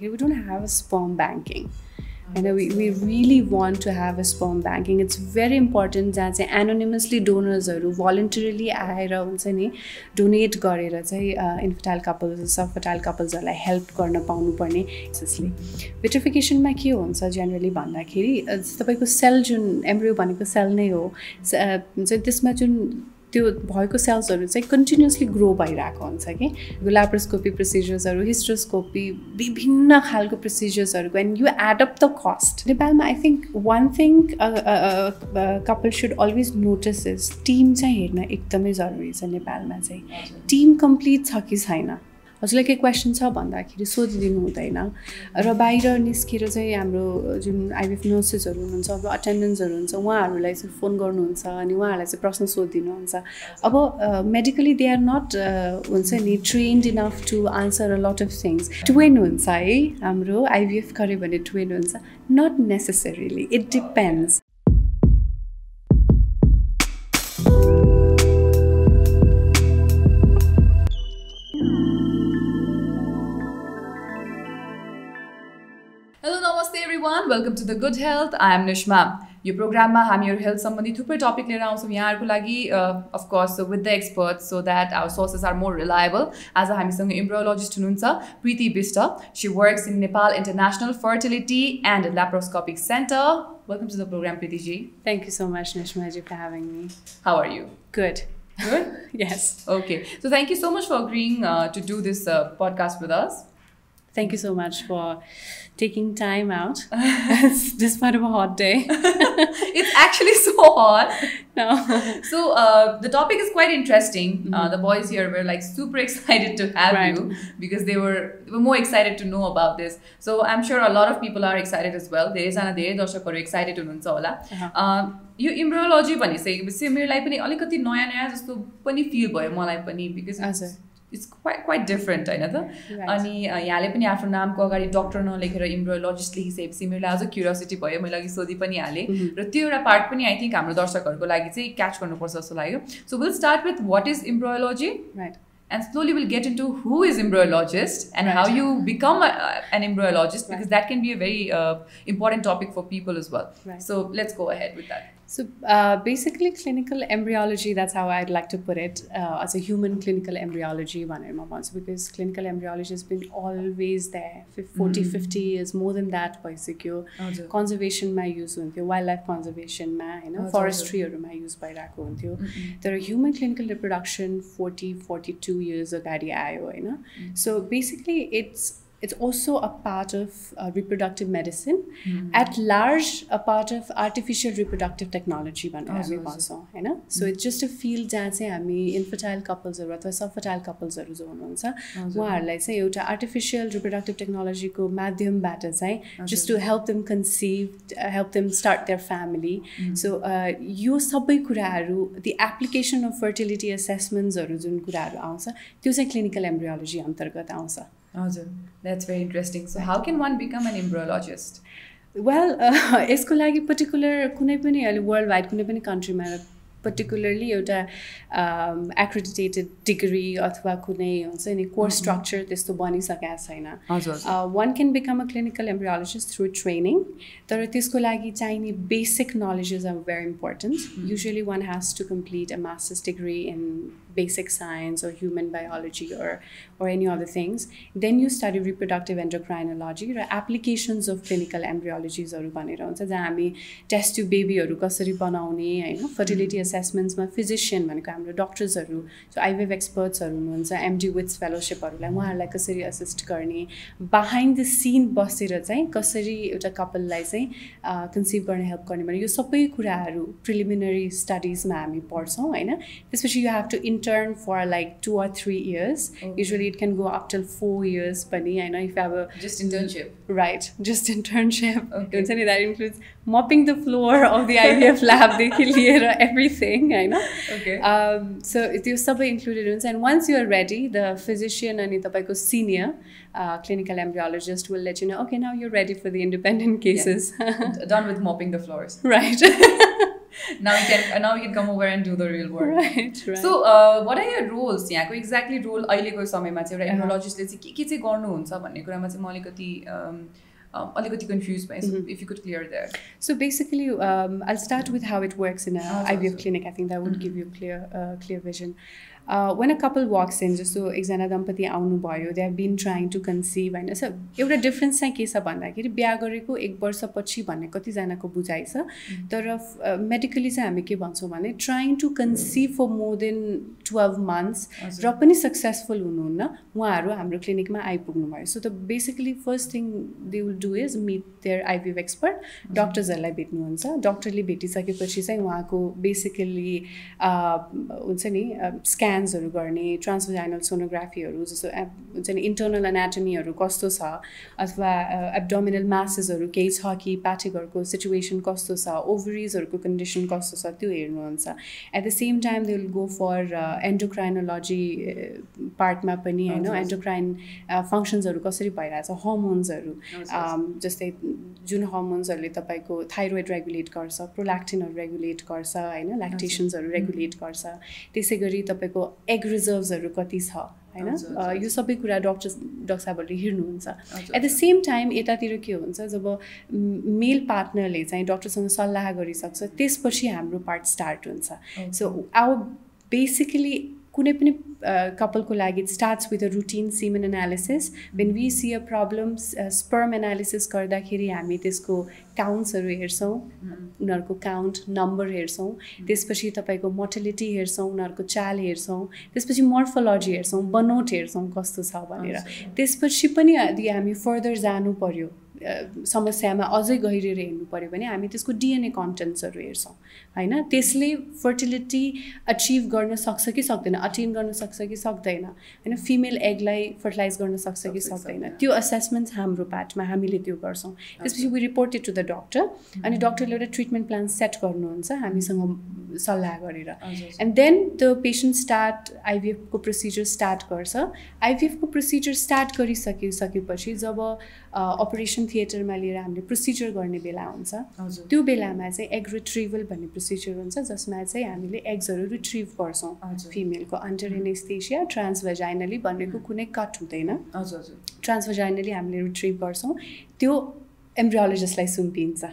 We don't have a sperm banking. You know, we, we really want to have a sperm banking. It's very important जहाँ चाहिँ anonymously डोनर्सहरू भलन्टरीली आएर हुन्छ नि donate गरेर चाहिँ infertile couples सब fertile कपल्सहरूलाई help गर्न पाउनुपर्ने त्यसले भिट्रिफिकेसनमा के हुन्छ जेनरली भन्दाखेरि तपाईँको सेल जुन एम्ब्रियो भनेको सेल नै हो हुन्छ त्यसमा जुन त्यो भएको सेल्सहरू चाहिँ कन्टिन्युसली ग्रो भइरहेको हुन्छ कि? ल्याप्रोस्कोपी प्रोसिजर्सहरू हिस्ट्रोस्कोपी विभिन्न खालको प्रोसिजर्सहरूको and you add up the cost नेपालमा I think one thing couple should always notice is team चाहिँ हेर्न एकदमै जरुरी छ नेपालमा चाहिँ। टिम कम्प्लिट छ कि छैन? हजुरलाई केही क्वेसन छ भन्दाखेरि सोधिदिनु हुँदैन। र बाहिर निस्केर चाहिँ हाम्रो जुन आइबिएफ नर्सेसहरू हुनुहुन्छ अब अटेन्डेन्सहरू हुन्छ उहाँहरूलाई चाहिँ फोन गर्नुहुन्छ अनि उहाँहरूलाई चाहिँ प्रश्न सोधिदिनुहुन्छ। अब मेडिकली दे आर नट हुन्छ नि trained enough to answer a lot of things twin हुन्छ है हाम्रो आइबिएफ गऱ्यो भने ट्वेन हुन्छ। Not necessarily it depends one welcome to the good health I am Nisma यो प्रोग्राममा हामीहरू हेल्थ सम्बन्धी थुप्रै टपिक लिएर आउँछौँ यहाँहरूको लागि of course with the expert so that our sources are more reliable आज हामीसँग इम्ब्रोलोजिस्ट हुनुहुन्छ Preeti Bista she works in Nepal International Fertility and Laparoscopic Center welcome to the program प्रीतिजी thank you so much निस्माजी for having me how are you good Good? yes. Okay. So thank you so much for agreeing uh, to do this uh, podcast with us. Thank you so much for taking time out despite of a hot day. it's actually so hot. No. So uh, the topic is quite interesting. Uh, mm-hmm. the boys here were like super excited to have right. you because they were, they were more excited to know about this. So I'm sure a lot of people are excited as well. धेरैजना धेरै दर्शकहरू excited हुनुहुन्छ होला यो इम्ब्रोलोजी भनिसकेपछि मेरोलाई पनि अलिकति नयाँ नयाँ जस्तो पनि फिल भयो मलाई पनि because it's quite quite different होइन त अनि यहाँले पनि आफ्नो नामको अगाडि डक्टर नलेखेर इम्ब्रोलोजिस्ट लेखिसकेपछि मेरो अझ क्युरियोसिटी भयो मैले अघि सोधि पनि हालेँ र त्यो एउटा पार्ट पनि आई थिङ्क हाम्रो दर्शकहरूको लागि चाहिँ क्याच गर्नुपर्छ जस्तो लाग्यो so will start with what is embryology right and slowly we'll get into who is embryologist and right. how you become a, an embryologist right. because that can be a very uh, important topic for people as well right. so let's go ahead with that so uh, basically, clinical embryology, that's how I'd like to put it, uh, as a human clinical embryology, because clinical embryology has been always there, 40, mm. 50 years, more than that, basically. Oh, conservation ma use huन्थ्यो wildlife conservation ma होइन फरेस्ट्रीहरूमा use भइरहेको हुन्थ्यो तर human clinical reproduction forty forty two years अगाडि आयो होइन so basically it's it's also a part of uh, reproductive medicine. Mm-hmm. at large a part of artificial reproductive technology भनेर हामी भन्छौँ होइन so it's just a field जहाँ चाहिँ हामी इन्फर्टाइल कपल्सहरू अथवा सबफर्टाइल कपल्सहरू जो हुनुहुन्छ उहाँहरूलाई चाहिँ एउटा आर्टिफिसियल रिप्रोडक्टिभ टेक्नोलोजीको माध्यमबाट चाहिँ just to help them conceive help them start their family so यो सबै कुराहरू दि एप्लिकेसन अफ फर्टिलिटी एसेसमेन्ट्सहरू जुन कुराहरू आउँछ त्यो चाहिँ क्लिनिकल एम्ब्रियोलोजी अन्तर्गत आउँछ हजुर that's very interesting so how can one become an embryologist well यसको लागि पर्टिकुलर कुनै पनि अहिले वर्ल्ड वाइड कुनै पनि कन्ट्रीमा पर्टिकुलरली एउटा एक्रेडिटेटेड डिग्री अथवा कुनै हुन्छ नि कोर्स स्ट्रक्चर त्यस्तो बनिसकेको छैन। One can become a clinical embryologist through training तर त्यसको लागि चाहिने basic knowledges are very important usually one has to complete a masters degree in basic science or human biology or or any other things. Then you study reproductive endocrinology र applications of clinical एम्ब्रियोलोजिजहरू भनेर हुन्छ जहाँ हामी test बेबीहरू कसरी बनाउने होइन fertility एसेसमेन्ट्समा physician भनेको हाम्रो डक्टर्सहरू जो आइभेभ एक्सपर्ट्सहरू हुनुहुन्छ एमडी विथ्स फेलोसिपहरूलाई उहाँहरूलाई कसरी असिस्ट गर्ने बिहाइन्ड द सिन बसेर चाहिँ कसरी एउटा कपाललाई चाहिँ कन्सिभ गर्न हेल्प गर्ने भने यो सबै कुराहरू प्रिलिमिनरी स्टडिजमा हामी पढ्छौँ होइन त्यसपछि you have to intern intern for like two or three years. Okay. Usually it can go up till four years. But I know if you have a just internship, right? Just internship. Okay. That includes mopping the floor of the IVF lab, the everything. I know. Okay. Um, so it's sub included. And once you're ready, the physician and the senior uh, clinical embryologist will let you know. Okay, now you're ready for the independent cases. Yeah. Done with mopping the floors. Right. now we can now we can come over and do the real work. Right, right. So uh, what are your roles यहाँको exactly role अहिलेको समयमा चाहिँ एउटा Uh-huh. इम्ब्रोलोजिस्टले चाहिँ के के चाहिँ गर्नुहुन्छ भन्ने कुरामा चाहिँ म अलिकति um, um, अलिकति कन्फ्युज भएँ Mm-hmm. If you could clear there So basically, um, I'll start with how it works in a Oh, IVF so- clinic. I think that would Mhm. give you clear, uh, clear vision. Uh, when a couple walks in, just so एकजना दम्पति आउनुभयो they have been trying to conceive होइन sir एउटा difference चाहिँ के छ भन्दाखेरि बिहा गरेको एक वर्षपछि भन्ने कतिजनाको बुझाइ छ तर मेडिकली चाहिँ हामी के भन्छौँ भने trying to conceive for more than twelve months र पनि सक्सेसफुल हुनुहुन्न। उहाँहरू हाम्रो क्लिनिकमा आइपुग्नु भयो। So the basically first thing they will do is meet their IVF expert डक्टर्सहरूलाई भेट्नुहुन्छ। डक्टरले भेटिसकेपछि चाहिँ उहाँको बेसिकली हुन्छ नि स्क्यान्सहरू गर्ने ट्रान्सभजाइनल सोनोग्राफीहरू जस्तो हुन्छ नि इन्टर्नल एनाटमीहरू कस्तो छ? अथवा एब्डोमिनल मासेसहरू केही छ कि? प्याटिकहरूको सिचुएसन कस्तो छ? ओभरिजहरूको कन्डिसन कस्तो छ? त्यो हेर्नुहुन्छ। At the same time they will go for endocrinology पार्टमा पनि होइन। एन्डोक्राइन फङ्सन्सहरू कसरी भइरहेछ हर्मोन्सहरू um, जस्तै जुन हर्मोन्सहरूले तपाईँको थाइरोइड रेगुलेट गर्छ प्रोल्याक्टिनहरू रेगुलेट गर्छ होइन ल्याक्टेसन्सहरू रेगुलेट गर्छ त्यसै गरी तपाईँको एग रिजर्भ्सहरू कति छ होइन। यो सबै कुरा डक्टर डक्टर साहबहरूले हेर्नुहुन्छ। एट द सेम टाइम यतातिर के हुन्छ जब मेल पार्टनरले चाहिँ डक्टरसँग सल्लाह गरिसक्छ त्यसपछि हाम्रो पार्ट स्टार्ट हुन्छ सो आवर बेसिकली कुनै पनि कपलको लागि it starts with a routine semen analysis when we see a problem sperm analysis गर्दाखेरि हामी त्यसको काउन्ट्सहरू हेर्छौँ उनीहरूको काउन्ट नम्बर हेर्छौँ त्यसपछि तपाईँको मोर्टलिटी हेर्छौँ उनीहरूको चाल हेर्छौँ त्यसपछि मोर्फोलोजी हेर्छौँ बनोट हेर्छौँ कस्तो छ भनेर त्यसपछि पनि यदि हामी फर्दर जानु पर्यो समस्यामा अझै गहिरेर हेर्नु पऱ्यो भने हामी त्यसको डिएनए कन्टेन्ट्सहरू हेर्छौँ होइन? त्यसले फर्टिलिटी अचिभ गर्न सक्छ कि सक्दैन? अटेन गर्न सक्छ कि सक्दैन? होइन फिमेल एगलाई फर्टिलाइज गर्न सक्छ कि सक्दैन। त्यो असेसमेन्ट हाम्रो पार्टमा हामीले त्यो गर्छौँ। त्यसपछि we reported to the doctor अनि डक्टरले एउटा ट्रिटमेन्ट प्लान सेट गर्नुहुन्छ हामीसँग सल्लाह गरेर। And then the patient start आइभिएफको procedure start गर्छ। आइभिएफको प्रोसिजर स्टार्ट गरिसकिसकेपछि जब अपरेसन थिएटरमा लिएर हामीले प्रोसिजर गर्ने बेला हुन्छ। त्यो बेलामा चाहिँ एग रिट्रिभल भन्ने प्रोसिजर हुन्छ जसमा चाहिँ हामीले एग्सहरू रिट्रिभ गर्छौँ फिमेलको अन्टर एनेस्थेसिया ट्रान्सभजाइनली भनेको कुनै कट हुँदैन। हजुर हजुर। ट्रान्सभजाइनली हामीले रिट्रिभ गर्छौँ। त्यो एम्ब्रियोलोजिस्टलाई सुम्पिन्छ।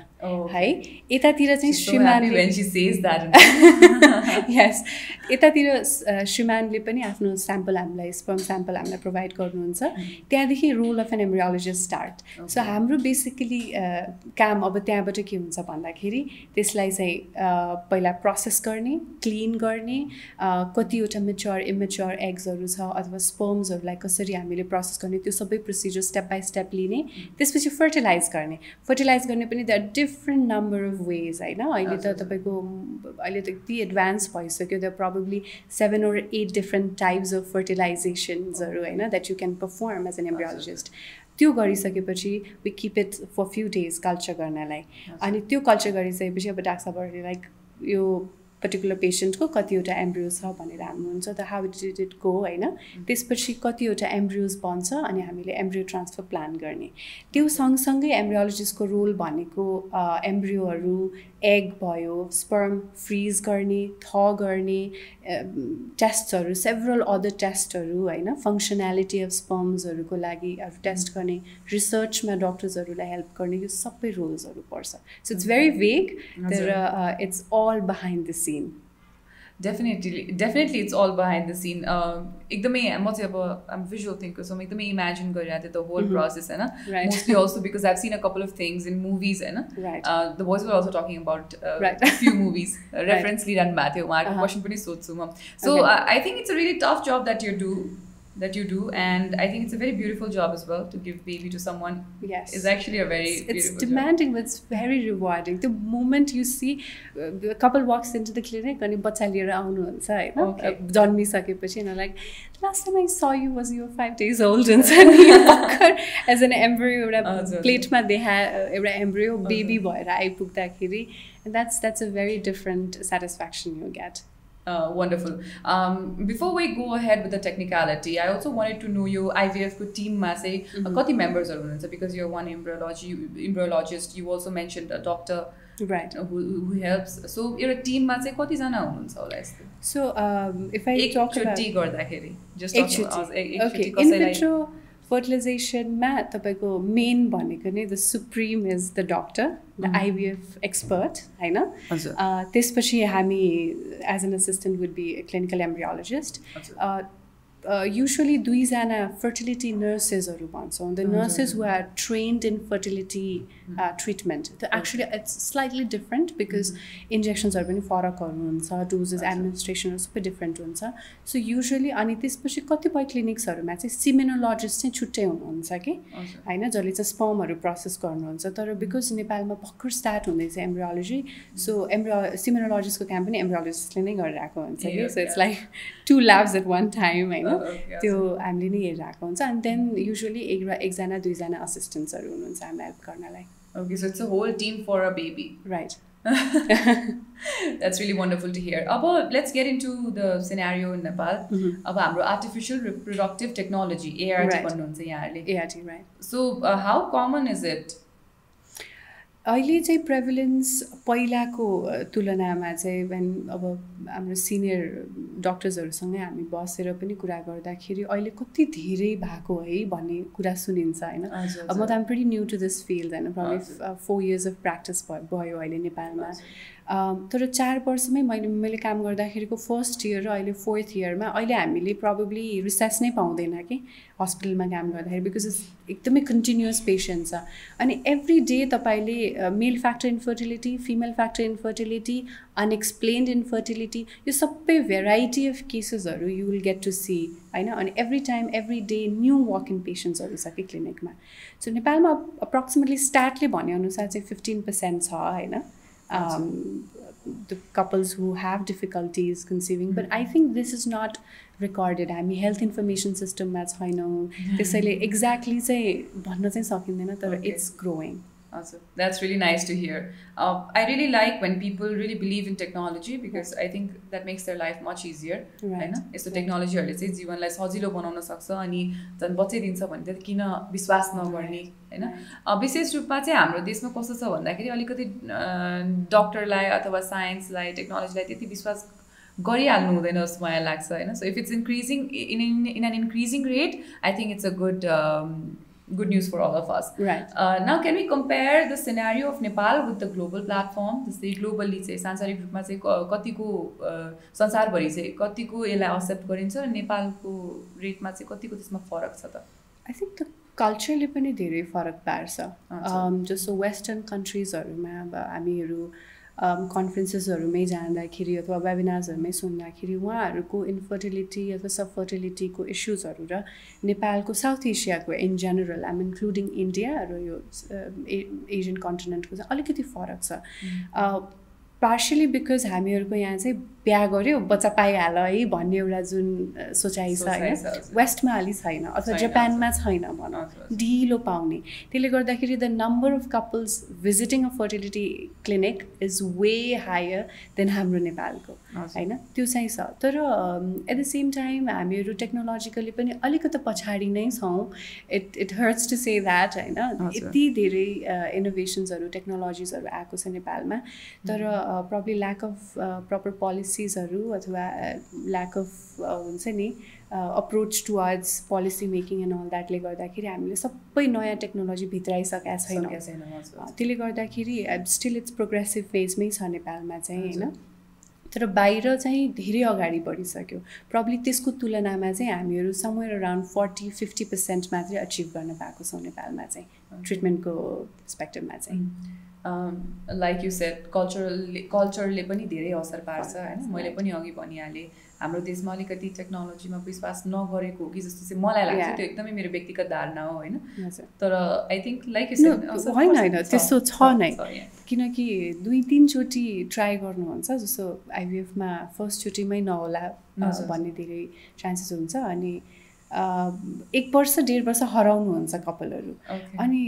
है? यतातिर चाहिँ that. यस यतातिर श्रीमानले पनि आफ्नो स्याम्पल हामीलाई स्पर्म स्याम्पल हामीलाई प्रोभाइड गर्नुहुन्छ। त्यहाँदेखि role of an embryologist start so. हाम्रो बेसिकली काम अब त्यहाँबाट के हुन्छ भन्दाखेरि त्यसलाई चाहिँ पहिला प्रोसेस गर्ने क्लिन गर्ने कतिवटा मेच्योर इमेच्योर एग्सहरू छ अथवा स्पर्म्सहरूलाई कसरी हामीले प्रोसेस गर्ने त्यो सबै प्रोसिजर स्टेप बाई स्टेप लिने। त्यसपछि फर्टिलाइज गर्ने। फर्टिलाइज गर्ने पनि the different number of ways होइन अहिले त हजुर। तपाईँको अहिले त यति एडभान्स भइसक्यो the probably seven or eight different types of फर्टिलाइजेसन्सहरू होइन that you can perform as an embryologist त्यो गरिसकेपछि we keep it for few days culture गर्नलाई अनि त्यो कल्चर गरिसकेपछि अब डाक्टर साहबहरूले लाइक यो पर्टिकुलर पेसेन्टको कतिवटा एम्ब्रियोज छ भनेर हाल्नुहुन्छ त हाउ डिड इट गो होइन? त्यसपछि कतिवटा एम्ब्रियोज बन्छ अनि हामीले एम्ब्रियो ट्रान्सफर प्लान गर्ने। त्यो सँगसँगै एम्ब्रियोलोजिस्टको रोल भनेको एम्ब्रियोहरू एग भयो स्पर्म फ्रिज गर्ने थ गर्ने टेस्टहरू सेभरल अदर टेस्टहरू होइन? फङ्सनालिटी अफ स्पर्म्सहरूको लागि अरू टेस्ट गर्ने रिसर्चमा डक्टर्सहरूलाई हेल्प गर्ने यो सबै रोल्सहरू पर्छ। सो इट्स भेरी वेग तर it's all behind the scene definitely definitely it's all behind the scene एकदमै म चाहिँ अब आम भिजुअल थिङ्कर सो म एकदमै इमेजिन गरिरहेको थिएँ द होल Mhm. प्रोसेस होइन Right. Mostly also because I've seen a couple of things in movies होइन right the boys were also talking about Right. Few movies reference लिइरहनु भएको थियो उहाँहरूको Uh-huh. Question पनि सोध्छु म सो Okay. I think it's a really tough job that you do that you do and i think it's a very beautiful job as well to give baby to someone yes is actually a very it's, it's beautiful job. demanding but it's very rewarding the moment you see uh, a couple walks into the clinic अनि बच्चा लिएर आउनुहुन्छ होइन Okay. uh, जन्मिसकेपछि होइन like last time I saw you was you five days old हुन्छ नि भर्खर as an embryo एउटा हजुर। प्लेटमा देखा एउटा एम्ब्रियो बेबी हजुर। भएर आइपुग्दाखेरि that's that's a very different satisfaction you get Uh, wonderful. Um, before we go ahead with the technicality, I also wanted to know your IVF को team मा चाहिँ Mhm. कति members हुनुहुन्छ because you're one embryology embryologist. You also mentioned a doctor. Right who helps so एउटा टिममा चाहिँ कतिजना हुनुहुन्छ होला यस्तो सो इफ आई टक एकचोटि गर्दाखेरि जस्ट ओके इन विट्रो फर्टिलाइजेसनमा तपाईँको मेन भनेको नै the supreme is the doctor the IVF expert होइन? त्यसपछि हामी as an assistant would be clinical embryologist usually दुईजना फर्टिलिटी नर्सेसहरू भन्छौँ the nurses who are trained in fertility treatment त्यो actually it's slightly different because इन्जेक्सन्सहरू पनि फरकहरू हुन्छ डोजेस एडमिनिस्ट्रेसनहरू सबै डिफ्रेन्ट हुन्छ सो युजली अनि त्यसपछि कतिपय क्लिनिक्सहरूमा चाहिँ सिमेनोलोजिस्ट चाहिँ छुट्टै हुनुहुन्छ कि होइन जसले चाहिँ स्पमहरू प्रोसेस गर्नुहुन्छ तर बिकज नेपालमा भर्खर स्टार्ट हुँदैछ एम्ब्रियोलोजी सो एम्ब्रियो सिमेनोलोजिस्टको काम पनि एम्ब्रियोलोजिस्टले नै गरिरहेको हुन्छ कि so it's like two labs at one time होइन त्यो हामीले नै हेरिरहेको हुन्छ अनि देन युजली एक एकजना दुईजना असिस्टेन्ट्सहरू हुनुहुन्छ हामीलाई हेल्प गर्नलाई Okay, so it's a whole team for a baby. Right. That's really wonderful to hear. Aba, let's get into the scenario in Nepal. अब हाम्रो artificial reproductive technology ART भन्नुहुन्छ यहाँहरूले ART right. So uh, how common is it? अहिले चाहिँ prevalence पहिलाको तुलनामा चाहिँ when अब हाम्रो सिनियर डक्टर्सहरूसँगै हामी बसेर पनि कुरा गर्दाखेरि अहिले कति धेरै भएको है भन्ने कुरा सुनिन्छ होइन? अब म त I'm pretty new to this field होइन? फोर इयर्स अफ प्र्याक्टिस भयो अहिले नेपालमा। तर चार वर्षमै मैले मैले काम गर्दाखेरिको फर्स्ट इयर र अहिले फोर्थ इयरमा अहिले हामीले प्रब्लली रिसर्च नै पाउँदैन कि हस्पिटलमा काम गर्दाखेरि बिकज इट्स एकदमै कन्टिन्युस पेसेन्ट छ। अनि एभ्री डे तपाईँले male factor infertility female factor infertility unexplained infertility यो सबै variety of केसेसहरू you will get to see होइन? अनि every time every day new walk in पेसेन्ट्सहरू छ कि क्लिनिकमा सो नेपालमा अप्रोक्सिमेटली स्टार्टले भनेअनुसार चाहिँ फिफ्टिन पर्सेन्ट छ होइन? um, the couples who have difficulties conceiving but i think this is not recorded हामी हेल्थ इन्फर्मेसन सिस्टममा छैनौँ त्यसैले एक्ज्याक्टली चाहिँ भन्न चाहिँ सकिँदैन तर it's growing Awesome. That's really nice to hear. Uh, I really like when people really believe in technology because I think that makes their life much easier. होइन यस्तो टेक्नोलोजीहरूले चाहिँ जीवनलाई सजिलो बनाउन सक्छ अनि झन् बचाइदिन्छ भने त किन विश्वास नगर्ने होइन विशेष रूपमा चाहिँ हाम्रो देशमा कस्तो छ भन्दाखेरि अलिकति डक्टरलाई अथवा साइन्सलाई टेक्नोलोजीलाई त्यति विश्वास गरिहाल्नु हुँदैन जस्तो मलाई लाग्छ होइन so if it's increasing in in an increasing rate I think it's a good good news for all of us. Right. Uh, now, can we compare the scenario of Nepal with the global platform? जस्तै globally चाहिँ सांसारिक रूपमा चाहिँ कतिको संसारभरि चाहिँ कतिको यसलाई एक्सेप्ट गरिन्छ र नेपालको रेटमा चाहिँ कतिको त्यसमा फरक छ त आई थिङ्क द कल्चरले पनि धेरै फरक पार्छ जस्तो वेस्टर्न कन्ट्रिजहरूमा अब हामीहरू कन्फरेन्सेसहरूमै जाँदाखेरि अथवा वेबिनार्सहरूमै सुन्दाखेरि उहाँहरूको इन्फर्टिलिटी अथवा सब फर्टिलिटीको इस्युजहरू र नेपालको साउथ एसियाको in general I'm including India र यो एसियन कन्टिनेन्टको चाहिँ अलिकति फरक छ। पार्सियली बिकज हामीहरूको यहाँ चाहिँ बिहा गऱ्यो बच्चा पाइहाल है भन्ने एउटा जुन सोचाइ छ होइन। वेस्टमा अलि छैन अथवा जापानमा छैन भनौँ ढिलो पाउने। त्यसले गर्दाखेरि the number of couples visiting a fertility clinic is way higher than हाम्रो नेपालको होइन? त्यो चाहिँ छ। तर एट द सेम टाइम हामीहरू टेक्नोलोजिकली पनि अलिकति पछाडि नै छौँ। It it hurts to say that होइन? यति धेरै इनोभेसन्सहरू टेक्नोलोजिसहरू आएको छ नेपालमा। तर प्रब्ली ल्याक अफ प्रपर पोलिसिजहरू अथवा ल्याक अफ हुन्छ नि approach towards policy making and all द्याटले गर्दाखेरि हामीले सबै नयाँ टेक्नोलोजी भित्राइसकेका छैनौँ। त्यसले गर्दाखेरि स्टिल इट्स प्रोग्रेसिभ फेजमै छ नेपालमा चाहिँ होइन? तर बाहिर चाहिँ धेरै अगाडि बढिसक्यो। प्रब्ली त्यसको तुलनामा चाहिँ हामीहरू somewhere around forty fifty percent मात्रै अचिभ गर्न पाएको छौँ नेपालमा चाहिँ ट्रिटमेन्टको पर्सपेक्टिभमा चाहिँ। लाइक यु सेट कल्चरल कल्चरले पनि धेरै असर पार्छ होइन? मैले पनि अघि भनिहालेँ हाम्रो देशमा अलिकति टेक्नोलोजीमा विश्वास नगरेको हो कि जस्तो चाहिँ मलाई लाग्छ। त्यो एकदमै मेरो व्यक्तिगत धारणा हो होइन? तर आई थिङ्क लाइक होइन होइन। त्यस्तो छ नै। किनकि दुई तिनचोटि ट्राई गर्नुहुन्छ जस्तो आइबिएफमा फर्स्टचोटिमै नहोला भन्ने धेरै चान्सेस हुन्छ। अनि एक वर्ष डेढ वर्ष हराउनुहुन्छ कपालहरू. अनि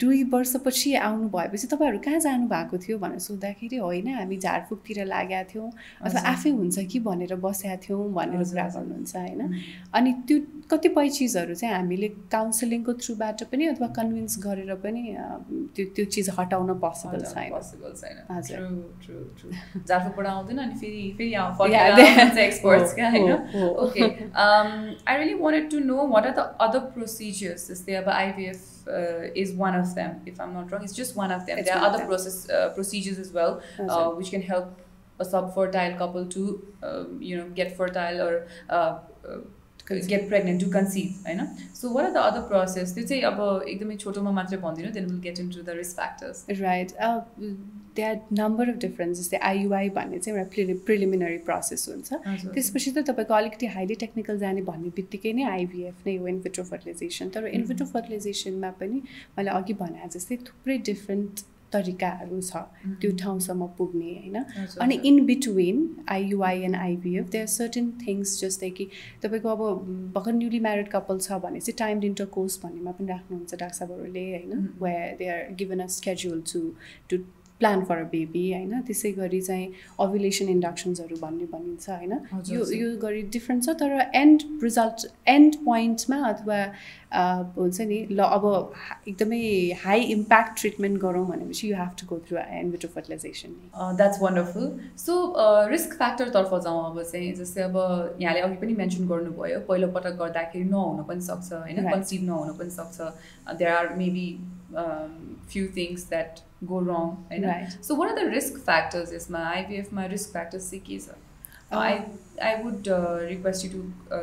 दुई वर्षपछि आउनु भएपछि तपाईँहरू कहाँ जानु भएको थियो भनेर सोद्धाखेरि होइन हामी झारफुकतिर लागेका थियौँ अथवा। आफै हुन्छ कि भनेर बसेका थियौँ भनेर कुरा। गर्नुहुन्छ होइन. अनि त्यो कतिपय चिजहरू चाहिँ हामीले काउन्सिलिङको थ्रुबाट पनि अथवा कन्भिन्स गरेर पनि त्यो त्यो चिज हटाउन पोसिबल छैन पोसिबल छैन हजुर। झारफुकबाट आउँदैन अनि फेरि I really wanted To know what are the other procedures जस्तै अब IVF is one of them if I'm not wrong it's just one of them It's there one of other them. Process procedures is well हजुर। Which can help a sub-fertile couple to uh, you know get fertile or uh, uh, Conceive. get pregnant to conceive होइन so what are the other process त्यो चाहिँ अब एकदमै छोटोमा मात्रै भनिदिनु then we'll get into the risk factors right they are number of difference जस्तै IUI भन्ने चाहिँ एउटा प्रिलि प्रिलिमिनरी प्रोसेस हुन्छ. त्यसपछि त तपाईँको अलिकति हाइली टेक्निकल जाने भन्ने बित्तिकै नै आइभिएफ नै हो इन्भिट्रो फर्टिलाइजेसन तर इन्भिट्रो फर्टिलाइजेसनमा पनि मैले अघि भने जस्तै थुप्रै डिफ्रेन्ट तरिकाहरू छ त्यो ठाउँसम्म पुग्ने होइन? अनि in between IUI and IVF they are certain things जस्तै कि तपाईँको अब भर्खर न्युली म्यारिड कपाल छ भने चाहिँ टाइम इन्टर कोर्स भन्नेमा पनि राख्नुहुन्छ डाक्टर साहबहरूले होइन. Way they are given a schedule to to plan for a baby होइन? त्यसै गरी चाहिँ ओभुलेसन इन्डक्सन्सहरू भन्ने भनिन्छ होइन? यो। यो गरी डिफ्रेन्ट छ तर एन्ड रिजल्ट एन्ड पोइन्टमा अथवा हुन्छ नि ल अब एकदमै हाई इम्प्याक्ट ट्रिटमेन्ट गरौँ भनेपछि you have to go through in vitro fertilisation that's wonderful so risk फ्याक्टरतर्फ जाउँ अब चाहिँ जस्तै अब यहाँले अघि पनि मेन्सन गर्नुभयो पहिलोपटक गर्दाखेरि नहुन पनि सक्छ होइन. कन्सिभ नहुन पनि सक्छ। There are maybe Few things that go wrong होइन Right. So what are the risk factors यसमा आइभिएफमा रिस्क फ्याक्टर्स चाहिँ के छ I I would request you to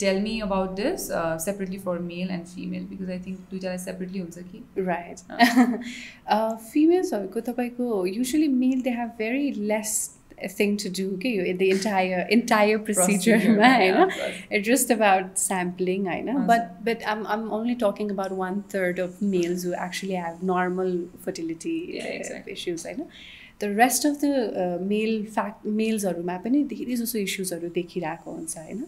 tell me about this separately for male and female because I think दुइटालाई separately हुन्छ कि right फिमेल्सहरूको तपाईँको usually male they have very lace thing to do के यो the entire entire प्रोसिजरमा होइन It's just about sampling, I know. Awesome. But but I'm I'm only talking about one third of males who actually have normal fertility Yeah, uh, exactly. issues, I know. The rest of the uh, male fact मेल्सहरूमा पनि धेरै जसो इस्युजहरू देखिरहेको हुन्छ होइन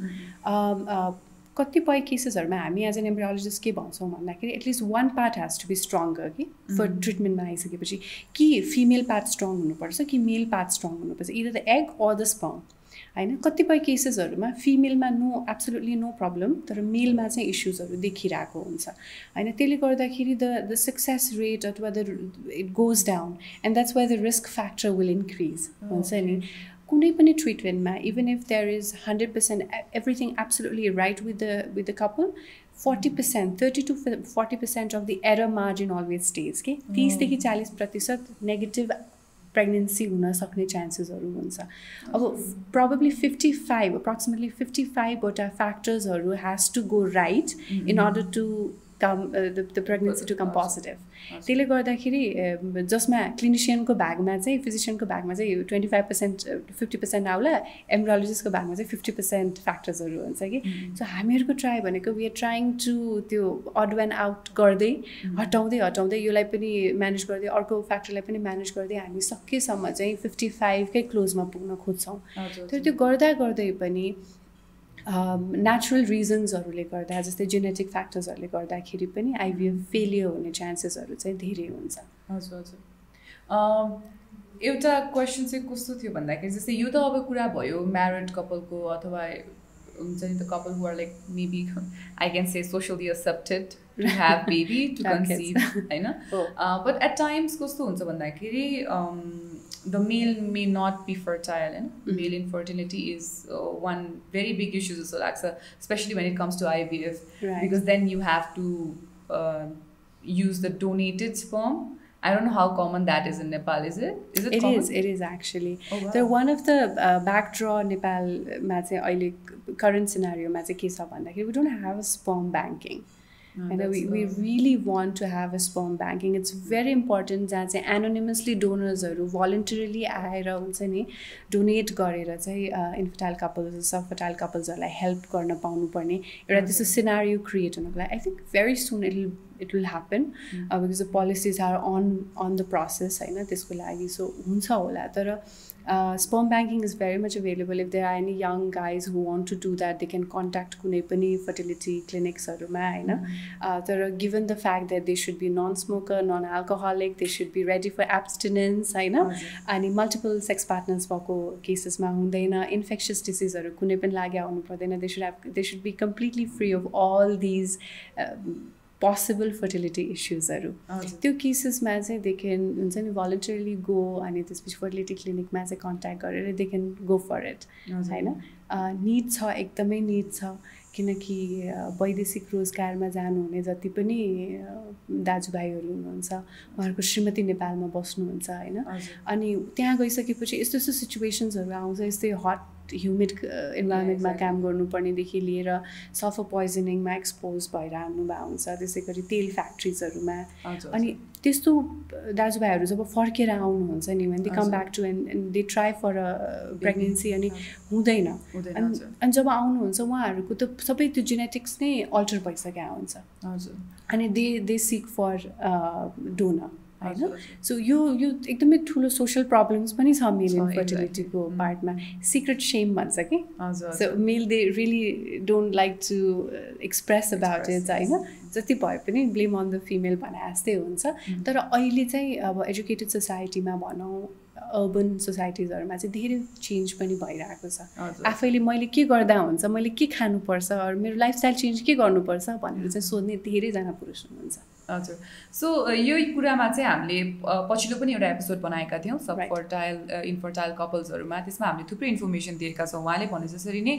um, uh, कतिपय केसेसहरूमा हामी as an embryologist के भन्छौँ भन्दाखेरि at least one part has to be stronger कि फर. ट्रिटमेन्टमा आइसकेपछि कि फिमेल पार्ट स्ट्रङ हुनुपर्छ कि मेल पार्ट स्ट्रङ हुनुपर्छ either the egg or the sperm होइन? कतिपय केसेसहरूमा फिमेलमा नो एब्सोल्युटली नो प्रब्लम तर मेलमा चाहिँ इस्युजहरू देखिरहेको हुन्छ होइन? त्यसले गर्दाखेरि द द सक्सेस रेट अथवा the it goes down and that's why the risk factor will increase हुन्छ नि? कुनै पनि ट्रिटमेन्टमा even if there is hundred percent everything absolutely right with the with the couple forty percent thirty to forty percent of the error margin always stays के तिसदेखि चालिस प्रतिशत negative pregnancy हुन सक्ने चान्सेसहरू हुन्छ। अब probably fifty five approximately fifty फाइभवटा फ्याक्टर्सहरू has to go right in order to come the pregnancy to come positive त्यसले गर्दाखेरि जसमा क्लिनिसियनको भागमा चाहिँ फिजिसियनको भागमा चाहिँ twenty five percent fifty percent आउला एम्ब्रोलोजिस्टको भागमा चाहिँ फिफ्टी पर्सेन्ट फ्याक्टर्सहरू हुन्छ कि। सो हामीहरूको ट्राई भनेको वी आर ट्राइङ टु त्यो अड एन्ड आउट गर्दै हटाउँदै हटाउँदै यसलाई पनि म्यानेज गर्दै अर्को फ्याक्टरलाई पनि म्यानेज गर्दै हामी सकेसम्म चाहिँ फिफ्टी फाइभकै क्लोजमा पुग्न खोज्छौँ। तर त्यो गर्दा गर्दै पनि नेचुरल रिजन्सहरूले गर्दा जस्तै जेनेटिक फ्याक्टर्सहरूले गर्दाखेरि पनि आइभिएफ फेलियर हुने चान्सेसहरू चाहिँ धेरै हुन्छ। हजुर हजुर। एउटा क्वेसन चाहिँ कस्तो थियो भन्दाखेरि जस्तै यो त अब कुरा भयो म्यारिड कपलको अथवा हुन्छ नि त couple who are like maybe I can say socially accepted to have baby to. Conceive होइन? बट एट टाइम्स कस्तो हुन्छ भन्दाखेरि The male may not be fertile होइन Mhm. Male infertility is one very big issue जस्तो लाग्छ specially when it comes to IVF right because then you have to uh, use the donated sperm. I don't know how common that is in Nepal. Is it? Is it it common? Is it is actually Oh, wow. तर one of the ब्याकड्र नेपालमा चाहिँ अहिले current सिनारीमा चाहिँ के छ भन्दाखेरि we don't have a sperm banking No, होइन that's we we the- really want to have a sperm banking it's very important जहाँ चाहिँ एनोनिमसली डोनर्सहरू भलन्टरीली आएर हुन्छ नि डोनेट गरेर चाहिँ इन्फर्टाइल कपल्स सब फर्टाइल कपल्सहरूलाई हेल्प गर्न पाउनुपर्ने एउटा त्यस्तो सिनारियो क्रिएट हुनुको लागि I think very soon it will it will happen because the policies are on on the process होइन त्यसको लागि सो हुन्छ होला तर Uh, sperm banking is very much available. If there are any young guys who want to do that, they can contact कुनै पनि fertility clinicsहरूमा होइन तर given the fact that they should be non-smoker, non-alcoholic, they should be ready for abstinence होइन अनि multiple sex partners भएको केसेसमा हुँदैन infectious डिसिजहरू कुनै पनि लागि आउनु पर्दैन they should have they should be completely free of all these possible fertility इस्युजहरू त्यो केसेसमा चाहिँ दे क्यान हुन्छ नि भलन्टरली गो अनि त्यसपछि फर्टिलिटी क्लिनिकमा चाहिँ कन्ट्याक्ट गरेर they can go for it होइन निड छ एकदमै निड छ किनकि वैदेशिक रोजगारमा जानुहुने जति पनि दाजुभाइहरू हुनुहुन्छ उहाँहरूको श्रीमती नेपालमा बस्नुहुन्छ होइन अनि त्यहाँ गइसकेपछि यस्तो यस्तो सिचुएसन्सहरू आउँछ यस्तै हट ह्युमिड इन्भाइरोमेन्टमा काम गर्नुपर्नेदेखि लिएर सफर पोइजनिङमा एक्सपोज भएर हाल्नुभएको हुन्छ त्यसै गरी तेल फ्याक्ट्रिजहरूमा अनि त्यस्तो दाजुभाइहरू जब फर्केर आउनुहुन्छ नि भने they come back to and and they try for a pregnancy अनि हुँदैन। अनि जब आउनुहुन्छ उहाँहरूको त सबै त्यो जेनेटिक्स नै अल्टर भइसकेको हुन्छ। अनि they they seek for donor होइन? सो यो यो एकदमै ठुलो सोसियल प्रब्लम्स पनि छ मेल इन्फर्टिलिटीको पार्टमा सिक्रेट सेम भन्छ कि? So male they really don't like to express about it होइन? जति भए पनि ब्लेम अन द फिमेल भने जस्तै हुन्छ। तर अहिले चाहिँ अब एजुकेटेड सोसाइटीमा भनौँ अर्बन सोसाइटिजहरूमा चाहिँ धेरै चेन्ज पनि भइरहेको छ। आफैले मैले के गर्दा हुन्छ मैले के खानुपर्छ मेरो लाइफस्टाइल चेन्ज के गर्नुपर्छ भनेर चाहिँ सोध्ने धेरैजना पुरुष हुनुहुन्छ। हजुर। सो यही कुरामा चाहिँ हामीले पछिल्लो पनि एउटा एपिसोड बनाएका थियौँ सब फर्टाइल इन्फर्टाइल कपल्सहरूमा त्यसमा हामीले थुप्रै इन्फर्मेसन दिएका छौँ। उहाँले भने जसरी नै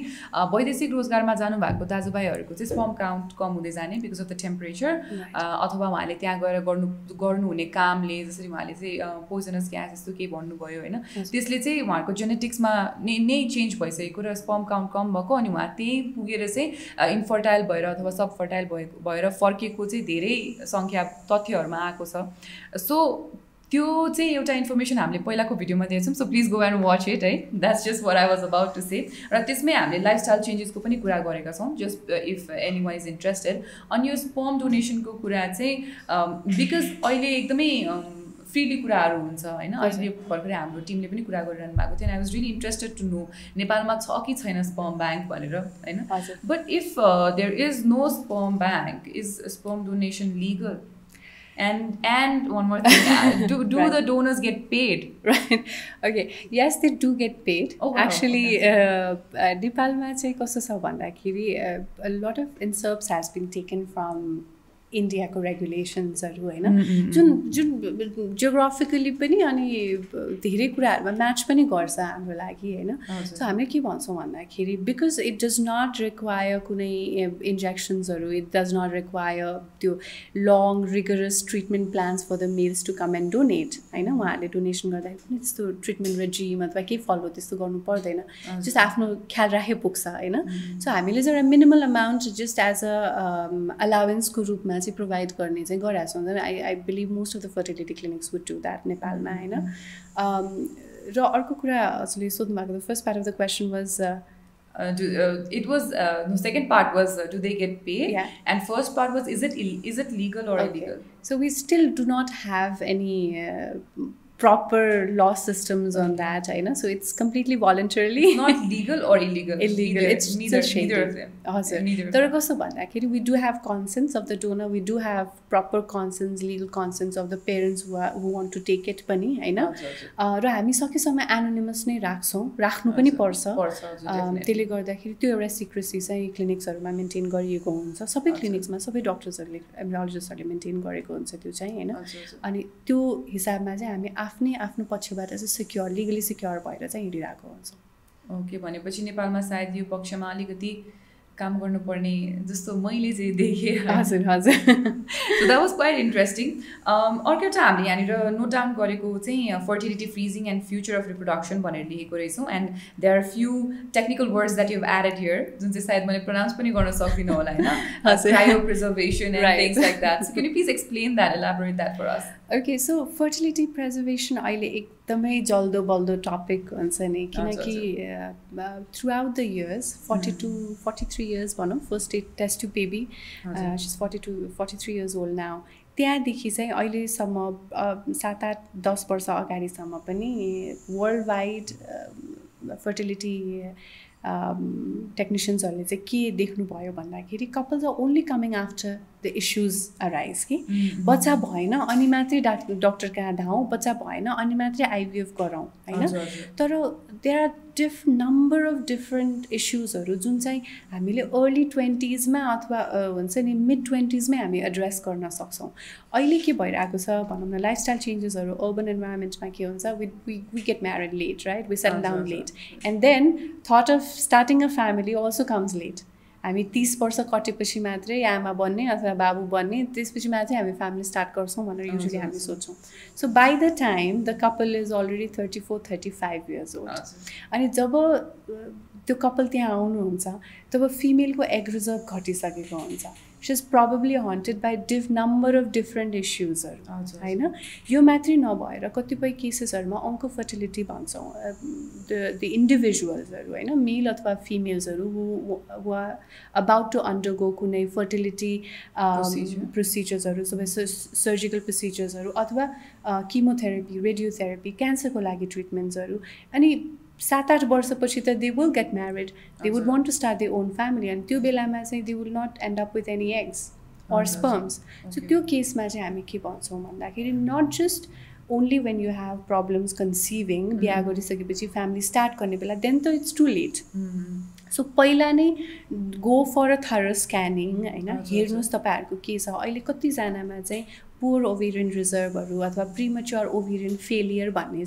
वैदेशिक रोजगारमा जानुभएको दाजुभाइहरूको चाहिँ स्पम काउन्ट कम हुँदै जाने बिकज अफ द टेम्परेचर अथवा उहाँले त्यहाँ गएर गर्नु गर्नुहुने कामले जसरी उहाँले चाहिँ पोइजनस ग्यास यस्तो केही भन्नुभयो होइन? त्यसले चाहिँ उहाँहरूको जेनेटिक्समा नै नै चेन्ज भइसकेको र स्पम काउन्ट कम भएको अनि उहाँ त्यहीँ पुगेर चाहिँ इन्फर्टाइल भएर अथवा सब फर्टाइल भएको भएर फर्केको चाहिँ धेरै सङ्ख्या तथ्यहरूमा आएको छ। सो त्यो चाहिँ एउटा इन्फर्मेसन हामीले पहिलाको भिडियोमा दिएछौँ so please go and watch it है। That's just what I was about to say र त्यसमै हामीले लाइफस्टाइल चेन्जेसको पनि कुरा गरेका छौँ just if anyone is interested अनि यो स्पम डोनेसनको कुरा चाहिँ बिकज अहिले एकदमै फ्रिली कुराहरू हुन्छ होइन अहिले भर्खरै हाम्रो टिमले पनि कुरा गरिरहनु भएको थियो I was really interested to know नेपालमा छ कि छैन स्पम ब्याङ्क भनेर होइन but if there is no sperm bank is sperm donation legal and and one more thing uh, do do right. the donors get paid? Right. Okay. Yes they do get paid. Oh, wow. actually नेपालमा चाहिँ कस्तो छ भन्दाखेरि a lot of inserts has been taken from इन्डियाको रेगुलेसन्सहरू होइन? जुन जुन geographically पनि अनि धेरै कुराहरूमा म्याच पनि गर्छ हाम्रो लागि होइन? सो हामीले के भन्छौँ भन्दाखेरि because it does not require कुनै इन्जेक्सन्सहरू इट डज नट रिक्वायर त्यो long rigorous treatment plans for the males to come and donate होइन? उहाँहरूले डोनेसन गर्दाखेरि पनि त्यस्तो ट्रिटमेन्ट रेजिम अथवा केही फलो त्यस्तो गर्नु पर्दैन। जस्ट आफ्नो ख्याल राखे पुग्छ होइन? सो हामीले चाहिँ एउटा minimal amount just as a अलावेन्सको रूपमा चाहिँ प्रोभाइड गर्ने चाहिँ गरिरहेको छौँ I I believe most of the fertility clinics would do that नेपालमा होइन र अर्को कुरा हजुरले सोध्नु भएको the first part of the question was Uh, do, uh, it was uh, the second part was uh, do they get paid yeah. and first part was is it is it legal or okay. illegal so we still do not have any proper ल system on that होइन so it's completely voluntary legal हजुर तर कसो भन्दाखेरि we do have consents of the donor we do have proper consents legal consents of the parents who want to take it पनि होइन र हामी सकेसम्म एनोनिमस नै राख्छौँ राख्नु पनि पर्छ त्यसले गर्दाखेरि त्यो एउटा सिक्रेसी चाहिँ क्लिनिक्सहरूमा मेन्टेन गरिएको हुन्छ सबै क्लिनिक्समा सबै डक्टर्सहरूले लर्जहरूले मेन्टेन गरेको हुन्छ त्यो चाहिँ होइन अनि त्यो हिसाबमा चाहिँ हामी आफ्नो आफ्नै आफ्नो पक्षबाट चाहिँ सिक्योर लिगली सिक्योर भएर चाहिँ हिँडिरहेको हुन्छौँ। ओके भनेपछि नेपालमा सायद यो पक्षमा अलिकति काम गर्नुपर्ने जस्तो मैले चाहिँ देखेँ। हजुर हजुर। So that was quite interesting अर्को एउटा हामीले यहाँनिर नोट डाउन गरेको चाहिँ fertility freezing and future of reproduction भनेर लेखेको रहेछौँ। And there are few technical words that you added here जुन चाहिँ सायद मैले प्रोनाउन्स पनि गर्न सक्दिनँ होला होइन? Preservation and things like that so can you please explain that elaborate that for us okay so fertility preservation अहिले एकदमै जल्दो बल्दो टपिक हुन्छ नि किनकि throughout the years forty two forty three years भनौँ first test tube baby forty two forty three years old now त्यहाँदेखि चाहिँ अहिलेसम्म सात आठ दस वर्ष अगाडिसम्म पनि वर्ल्ड वाइड फर्टिलिटी टेक्निसियन्सहरूले चाहिँ के देख्नुभयो भन्दाखेरि couples are only coming after the issues arise कि बच्चा भएन अनि मात्रै डाक् डक्टर कहाँ धाउँ बच्चा भएन अनि मात्रै आइबिएफ गराउँ होइन? तर there are diff number of different इस्युजहरू जुन चाहिँ हामीले अर्ली ट्वेन्टिजमा अथवा हुन्छ नि मिड ट्वेन्टिजमै हामी एड्रेस गर्न सक्छौँ। अहिले के भइरहेको छ भनौँ न लाइफस्टाइल चेन्जेसहरू अर्बन इन्भाइरोमेन्टमा के हुन्छ we we get married late right we set down late and then thought of starting a family also comes late हामी तिस वर्ष कटेपछि मात्रै आमा बन्ने अथवा बाबु बन्ने त्यसपछि मात्रै हामी फ्यामिली स्टार्ट गर्छौँ भनेर युजली हामी सोच्छौँ। So by the time the couple is already thirty four thirty five years old अनि जब त्यो कपाल त्यहाँ आउनुहुन्छ तब फिमेलको एग रिजर्भ घटिसकेको हुन्छ। She is probably haunted by diff number of different इस्युजहरू होइन? यो मात्रै नभएर कतिपय केसेसहरूमा अङ्क फर्टिलिटी भन्छौँ द द इन्डिभिजुअल्सहरू होइन? मेल अथवा फिमेल्सहरू वा अबाउट टु अन्डरगो कुनै फर्टिलिटी प्रोसिजर्सहरू सबै सर्जिकल प्रोसिजर्सहरू अथवा किमोथेरापी रेडियोथेरापी क्यान्सरको लागि ट्रिटमेन्ट्सहरू अनि सात आठ वर्षपछि त they will get married they would want to start their own family अनि त्यो बेलामा चाहिँ they will not end up with any eggs or sperms so त्यो केसमा चाहिँ हामी के भन्छौँ भन्दाखेरि not just only when you have problems conceiving बिहा गरिसकेपछि फ्यामिली स्टार्ट गर्ने बेला देन त इट्स टु लेट सो पहिला नै go for a thorough scanning होइन? हेर्नुहोस् तपाईँहरूको के छ अहिले कतिजनामा चाहिँ पोर ओभेरियन रिजर्भहरू अथवा प्रिमच्योर ओभेरियन फेलियर भन्ने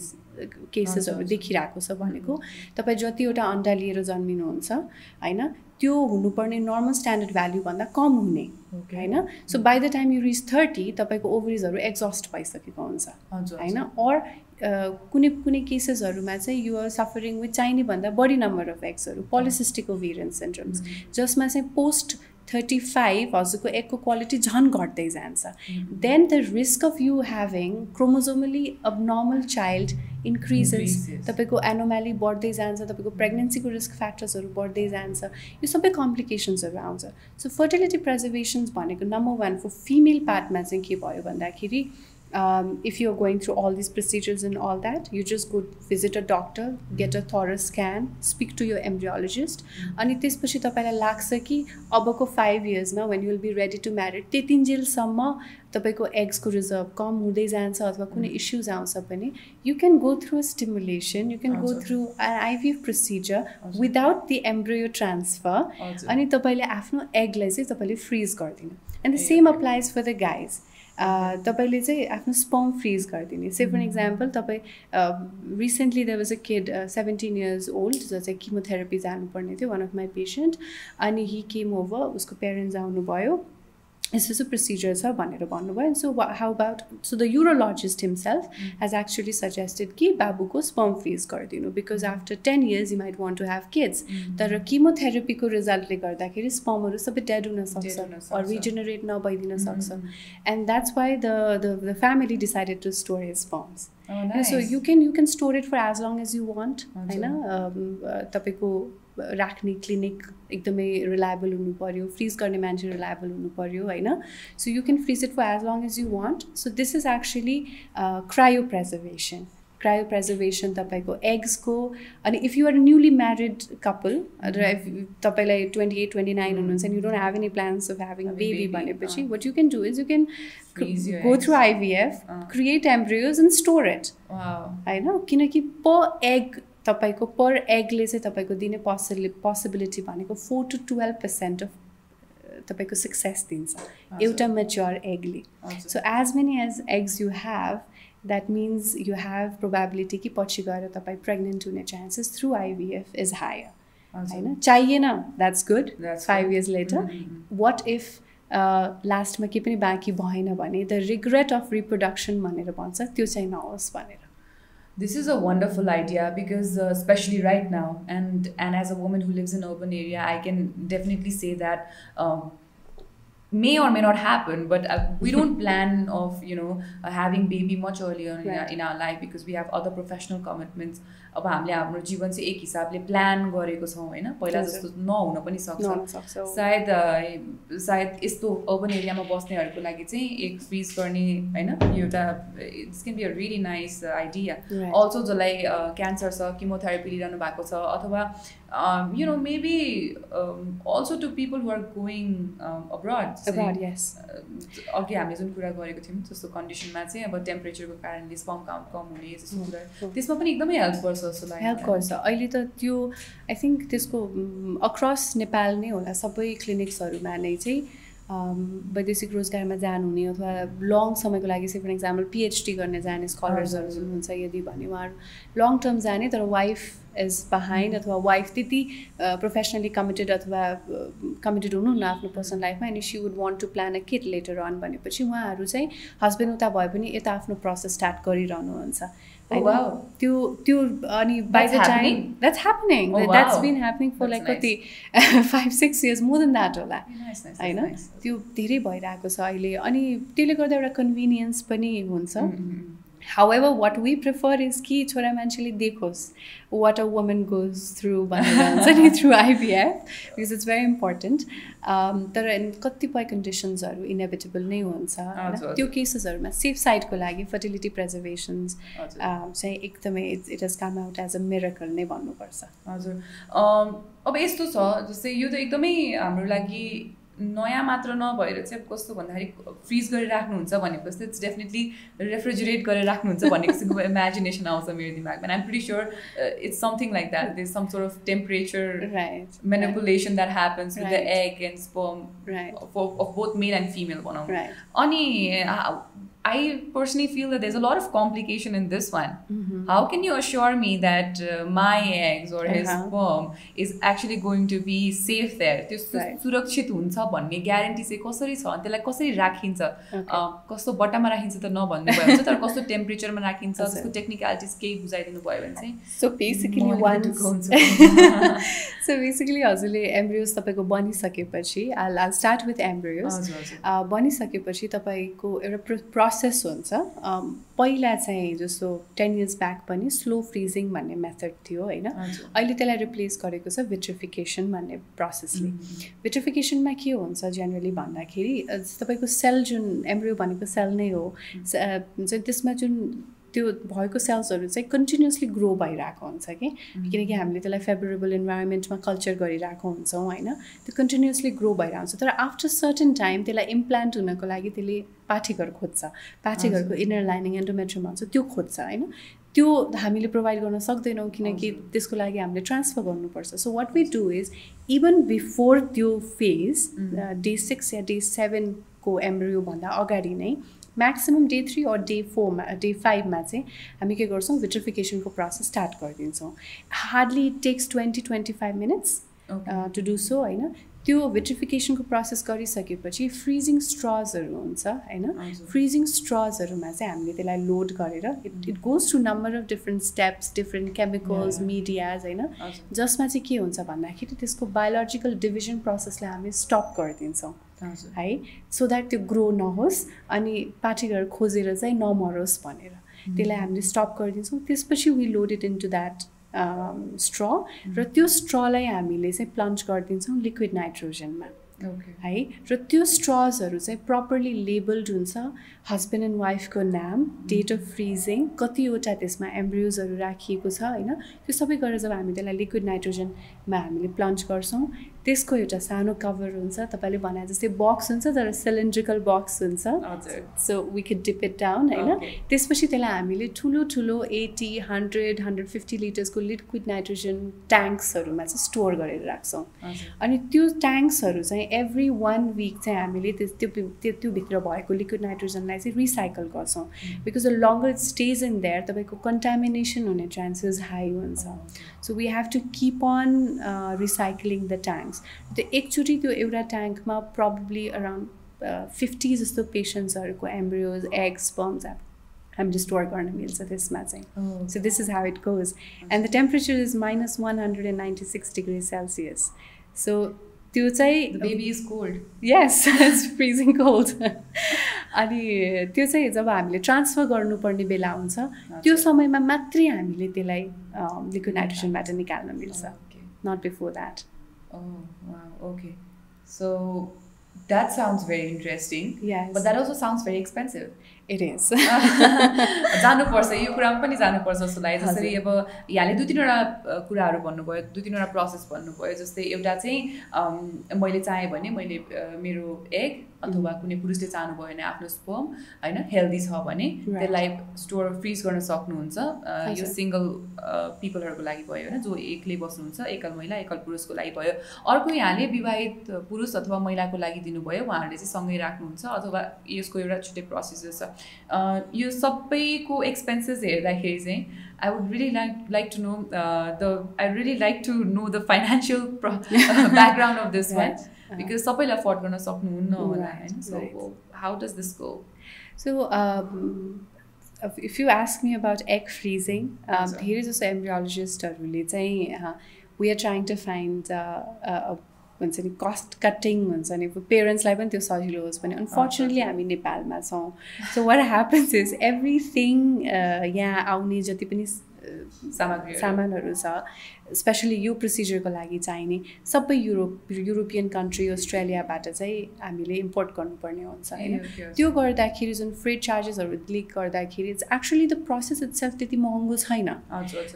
केसेसहरू देखिरहेको छ भनेको। तपाईँ जतिवटा अन्डा लिएर जन्मिनुहुन्छ होइन त्यो हुनुपर्ने नर्मल स्ट्यान्डर्ड भ्याल्युभन्दा कम हुने होइन। So by the time you reach thirty तपाईँको ओभरिजहरू एक्जस्ट भइसकेको हुन्छ होइन। अर कुनै कुनै केसेसहरूमा चाहिँ युआर सफरिङ विथ चाहिने भन्दा बढी नम्बर अफ एक्सहरू पोलिसिस्टिक ओभेरियन सिन्ड्रम्स जसमा चाहिँ पोस्ट थर्टी फाइभ हजुरको एकको क्वालिटी झन् घट्दै जान्छ then the risk of you having chromosomally abnormal child increases तपाईँको एनोम्याली बढ्दै जान्छ तपाईँको प्रेग्नेन्सीको रिस्क फ्याक्टर्सहरू बढ्दै जान्छ यो सबै कम्प्लिकेसन्सहरू आउँछ सो फर्टिलिटी प्रेजर्भेसन्स भनेको नम्बर वान फर फिमेल पार्टमा चाहिँ के भयो भन्दाखेरि um, if you're going through all these procedures and all that, you just go visit a doctor, get a thorough scan, speak to your embryologist. अनि त्यसपछि तपाईँलाई लाग्छ कि अबको five इयर्समा when you'll be ready to married त्यतिन्जेलसम्म तपाईँको एग्सको reserve कम हुँदै जान्छ अथवा कुनै इस्युज आउँछ भने you can go through stimulation you can go through IVF procedure without the embryo transfer अनि तपाईँले आफ्नो एगलाई चाहिँ तपाईँले फ्रिज गरिदिनु and the same applies for the guys तपाईँले चाहिँ आफ्नो स्पम फ्रिज गरिदिने। से फर इक्जाम्पल तपाईँ recently there was a kid seventeen years old जो चाहिँ किमोथेरापी जानुपर्ने थियो वान अफ माई पेसेन्ट अनि हि केम ओभर उसको पेरेन्ट्स आउनुभयो। यस्तो यस्तो प्रोसिजर छ भनेर भन्नुभयो so how about so the urologist himself has actually suggested कि बाबुको स्पर्म फ्रिज गरिदिनु because after ten years you might want to have kids तर किमोथेरापीको रिजल्टले गर्दाखेरि स्पर्महरू सबै डेड हुन सक्छ रिजेनेरेट नभइदिन सक्छ and that's why the the family decided to store his sperms so you can you can store it for as long as you want होइन तपाईँको राख्ने क्लिनिक एकदमै रिलायबल हुनु पऱ्यो फ्रिज गर्ने मान्छे रिलायबल हुनु पऱ्यो होइन? So you can freeze it for as long as you want so this is actually cryopreservation cryopreservation तपाईँको एग्सको अनि if you are newly married couple र इफ तपाईँलाई ट्वेन्टी एट ट्वेन्टी नाइन हुनुहुन्छ you don't have any plans of having baby भनेपछि what you can do is you can go through IVF create embryos and store it होइन किनकि पर egg तपाईँको पर एगले चाहिँ तपाईँको दिने पोसिबि पोसिबिलिटी भनेको four to twelve percent of तपाईँको सक्सेस दिन्छ। एउटा mature एगले so as many as eggs you have that means you have probability कि पछि गएर तपाईँ प्रेग्नेन्ट हुने chances through IVF is higher होइन? चाहिएन that's good five years later what if लास्टमा केही पनि बाँकी भएन भने द रिग्रेट अफ रिप्रोडक्सन भनेर भन्छ त्यो चाहिँ नहोस् भनेर। This is a wonderful idea because uh, especially right now and and as a woman who lives in urban area i can definitely say that um, may or may not happen but uh, we don't plan of you know uh, having baby much earlier in, our, in, our, life because we have other professional commitments अब हामीले हाम्रो जीवन चाहिँ एक हिसाबले plan गरेको छौँ होइन? पहिला जस्तो नहुन पनि सक्छ। सायद सायद यस्तो अर्बन एरियामा बस्नेहरूको लागि चाहिँ एक फ्रिज गर्ने होइन? एउटा it's can be a really nice idea also जसलाई क्यान्सर छ किमोथेरापी लिइरहनु भएको छ अथवा you know maybe also to people who are going abroad अघि हामीले जुन कुरा गरेको थियौँ जस्तो कन्डिसनमा चाहिँ अब टेम्परेचरको कारणले स्पम काउन्ट कम हुने जस्तो कुरा। त्यसमा पनि एकदमै हेल्प गर्छ। जस्तो हेल्प गर्छ अहिले त त्यो आई थिङ्क त्यसको अक्रस नेपाल नै होला। सबै क्लिनिक्सहरूमा नै चाहिँ वैदेशिक रोजगारमा जानुहुने अथवा लङ समयको लागि चाहिँ फर इक्जाम्पल पिएचडी गर्ने जाने स्कलर्सहरू हुनुहुन्छ यदि भने उहाँहरू लङ टर्म जाने तर वाइफ इज बिहाइन्ड अथवा वाइफ त्यति प्रोफेसनली कमिटेड अथवा कमिटेड हुनुहुन्न आफ्नो पर्सनल लाइफमा अनि she would want to plan a kid later on भनेपछि उहाँहरू चाहिँ हस्बेन्ड उता भए पनि यता आफ्नो प्रोसेस स्टार्ट गरिरहनुहुन्छ। त्यो त्यो अनि by the time that's happening that's been happening for like कति five six years more than that होला। होइन? त्यो धेरै भइरहेको छ अहिले। अनि त्यसले गर्दा एउटा कन्भिनियन्स पनि हुन्छ। However what we prefer is कि छोरा मान्छेले देखोस् what a woman goes through भनेर हुन्छ नि through IVF because it's very important तर कतिपय कन्डिसन्सहरू इनेभिटेबल नै हुन्छ त्यो केसेसहरूमा सेफ साइडको लागि फर्टिलिटी प्रेजर्भेसन्स चाहिँ एकदमै it's it has come out as a miracle नै भन्नुपर्छ। हजुर। अब यस्तो छ जस्तै यो त एकदमै हाम्रो लागि नयाँ मात्र नभएर चाहिँ अब कस्तो भन्दाखेरि फ्रिज गरेर राख्नुहुन्छ भनेपछि इट्स डेफिनेटली रेफ्रिजरेट गरेर राख्नुहुन्छ भन्ने किसिमको इमेजिनेसन आउँछ मेरो दिमागमा. I'm pretty sure it's something like that this some sort of temperature manipulation that happens with the egg and sperm of both male and female भनौँ अनि I personally feel that there's a lot of complication in this one. Mm-hmm. How can you assure me that uh, my eggs or his uh-huh. sperm is actually going to be safe there? त्यो सुरक्षित हुन्छ भन्ने guarantee चाहिँ कसरी छ अनि त्यसलाई कसरी राखिन्छ कस्तो बट्टामा राखिन्छ त नभन्नु भयो तर कस्तो टेम्परेचरमा राखिन्छ त्यसको टेक्निकलिटिज केही बुझाइदिनु भयो भने चाहिँ so basically one so basically हजुरले एम्ब्रियोज तपाईँको बनिसकेपछि all all start with embryos बनिसकेपछि तपाईँको एउटा प्रोसेस हुन्छ. पहिला चाहिँ जस्तो टेन इयर्स ब्याक पनि स्लो फ्रिजिङ भन्ने मेथड थियो होइन? अहिले त्यसलाई रिप्लेस गरेको छ भिट्रिफिकेसन भन्ने प्रोसेसले भिट्रिफिकेसनमा के हुन्छ जेनरली भन्दाखेरि तपाईँको सेल जुन एम्ब्रियो भनेको सेल नै हो त्यसमा जुन त्यो भएको सेल्सहरू चाहिँ कन्टिन्युसली ग्रो भइरहेको हुन्छ कि? किनकि हामीले त्यसलाई फेभरेबल इन्भाइरोमेन्टमा कल्चर गरिरहेको हुन्छौँ होइन? त्यो कन्टिन्युसली ग्रो भइरहेको हुन्छ। तर आफ्टर सर्टन टाइम त्यसलाई इम्प्लान्ट हुनको लागि त्यसले पाठीघर खोज्छ। पाठीघरको इनर लाइनिङ एन्डोमेट्रियम भन्छ त्यो खोज्छ होइन? त्यो हामीले प्रोभाइड गर्न सक्दैनौँ किनकि त्यसको लागि हामीले ट्रान्सफर गर्नुपर्छ। So what we do is even before त्यो फेज डे सिक्स या डे सेभेनको एम्ब्रियोभन्दा अगाडि नै maximum day three or day फोरमा डे फाइभमा चाहिँ हामी के गर्छौँ भिट्रिफिकेसनको प्रोसेस स्टार्ट गरिदिन्छौँ। Hardly it takes twenty twenty five minutes to do so होइन। त्यो भिट्रिफिकेसनको प्रोसेस गरिसकेपछि फ्रिजिङ स्ट्रजहरू हुन्छ होइन। फ्रिजिङ स्ट्रजहरूमा चाहिँ हामीले त्यसलाई लोड गरेर it it goes to number of different steps different chemicals medias होइन। जसमा चाहिँ के हुन्छ भन्दाखेरि त्यसको बायोलोजिकल डिभिजन प्रोसेसलाई हामी स्टप गरिदिन्छौँ। है? सो द्याट त्यो ग्रो नहोस् अनि पाठीघर खोजेर चाहिँ नमरोस् भनेर। त्यसलाई हामीले स्टप गरिदिन्छौँ। त्यसपछि we load it into that straw र त्यो स्ट्रलाई हामीले चाहिँ प्लन्च गरिदिन्छौँ लिक्विड नाइट्रोजनमा है? र त्यो स्ट्रजहरू चाहिँ प्रपरली लेबल्ड हुन्छ हस्बेन्ड एन्ड वाइफको नाम डेट अफ फ्रिजिङ कतिवटा त्यसमा एम्ब्रियोजहरू राखिएको छ होइन? त्यो सबै गरेर जब हामी त्यसलाई लिक्विड नाइट्रोजनमा हामीले प्लन्च गर्छौँ त्यसको एउटा सानो कभर हुन्छ तपाईँले भने जस्तै बक्स हुन्छ तर सिलिन्ड्रिकल बक्स हुन्छ। So we can dip it down होइन? त्यसपछि त्यसलाई हामीले ठुलो ठुलो एटी हन्ड्रेड हन्ड्रेड फिफ्टी लिटर्सको लिक्विड नाइट्रोजन ट्याङ्क्सहरूमा चाहिँ स्टोर गरेर राख्छौँ। अनि त्यो ट्याङ्क्सहरू चाहिँ एभ्री वान विक चाहिँ हामीले त्यो त्यो त्योभित्र भएको लिक्विड नाइट्रोजनलाई चाहिँ रिसाइकल गर्छौँ। Because the longer stage in there तपाईँको कन्टामिनेसन हुने चान्सेस हाई हुन्छ। So we have to keep on recycling the tanks त्यो एकचोटि त्यो एउटा ट्याङ्कमा प्रब्ली अराउन्ड फिफ्टी जस्तो पेसेन्ट्सहरूको एम्ब्रियोज एग्स बम्स हामीले स्टोर गर्न मिल्छ त्यसमा चाहिँ। So this is how it goes and the temperature is minus one hundred and ninety six degree Celsius so त्यो चाहिँ baby is cold yes it's freezing cold अनि त्यो चाहिँ जब हामीले ट्रान्सफर गर्नुपर्ने बेला हुन्छ त्यो समयमा मात्रै हामीले त्यसलाई लिक्विड नाइट्रोजनबाट निकाल्न मिल्छ। Not before that okay so that sounds very interesting but that also sounds very expensive it is जानुपर्छ यो कुरामा पनि जानुपर्छ जस्तो लाग्यो। जसरी अब यहाँले दुई तिनवटा कुराहरू भन्नुभयो दुई तिनवटा प्रोसेस भन्नुभयो जस्तै एउटा चाहिँ मैले चाहेँ भने मैले मेरो एग अथवा कुनै पुरुषले चाहनुभयो भने आफ्नो स्पर्म होइन हेल्दी छ भने त्यसलाई स्टोर फ्रिज गर्न सक्नुहुन्छ। यो सिङ्गल पिपलहरूको लागि भयो होइन जो एकले बस्नुहुन्छ एकल महिला एकल पुरुषको लागि भयो। अर्को यहाँले विवाहित पुरुष अथवा महिलाको लागि दिनुभयो उहाँहरूले चाहिँ सँगै राख्नुहुन्छ अथवा यसको एउटा छुट्टै प्रोसेस छ। यो सबैको एक्सपेन्सेस हेर्दाखेरि चाहिँ I would really like like to know uh, the I really like to know the financial pro, uh, background of this right. one. Because सबैलाई अफोर्ड गर्न सक्नुहुन्न होला होइन so how does this go so if you ask me about egg freezing धेरै जस्तो एम्ब्रियोलोजिस्टहरूले चाहिँ we are trying to find हुन्छ नि कस्ट कटिङ हुन्छ नि पेरेन्ट्सलाई पनि त्यो सजिलो होस् भने। अनफर्चुनेटली हामी नेपालमा छौँ। So what happens is everything यहाँ आउने जति पनि सामग्री सामानहरू छ स्पेसली यो प्रोसिजरको लागि चाहिने सबै युरोप युरोपियन कन्ट्री अस्ट्रेलियाबाट चाहिँ हामीले इम्पोर्ट गर्नुपर्ने हुन्छ होइन? त्यो गर्दाखेरि जुन फ्रेड चार्जेसहरू लिक गर्दाखेरि it's actually the process itself त्यति महँगो छैन।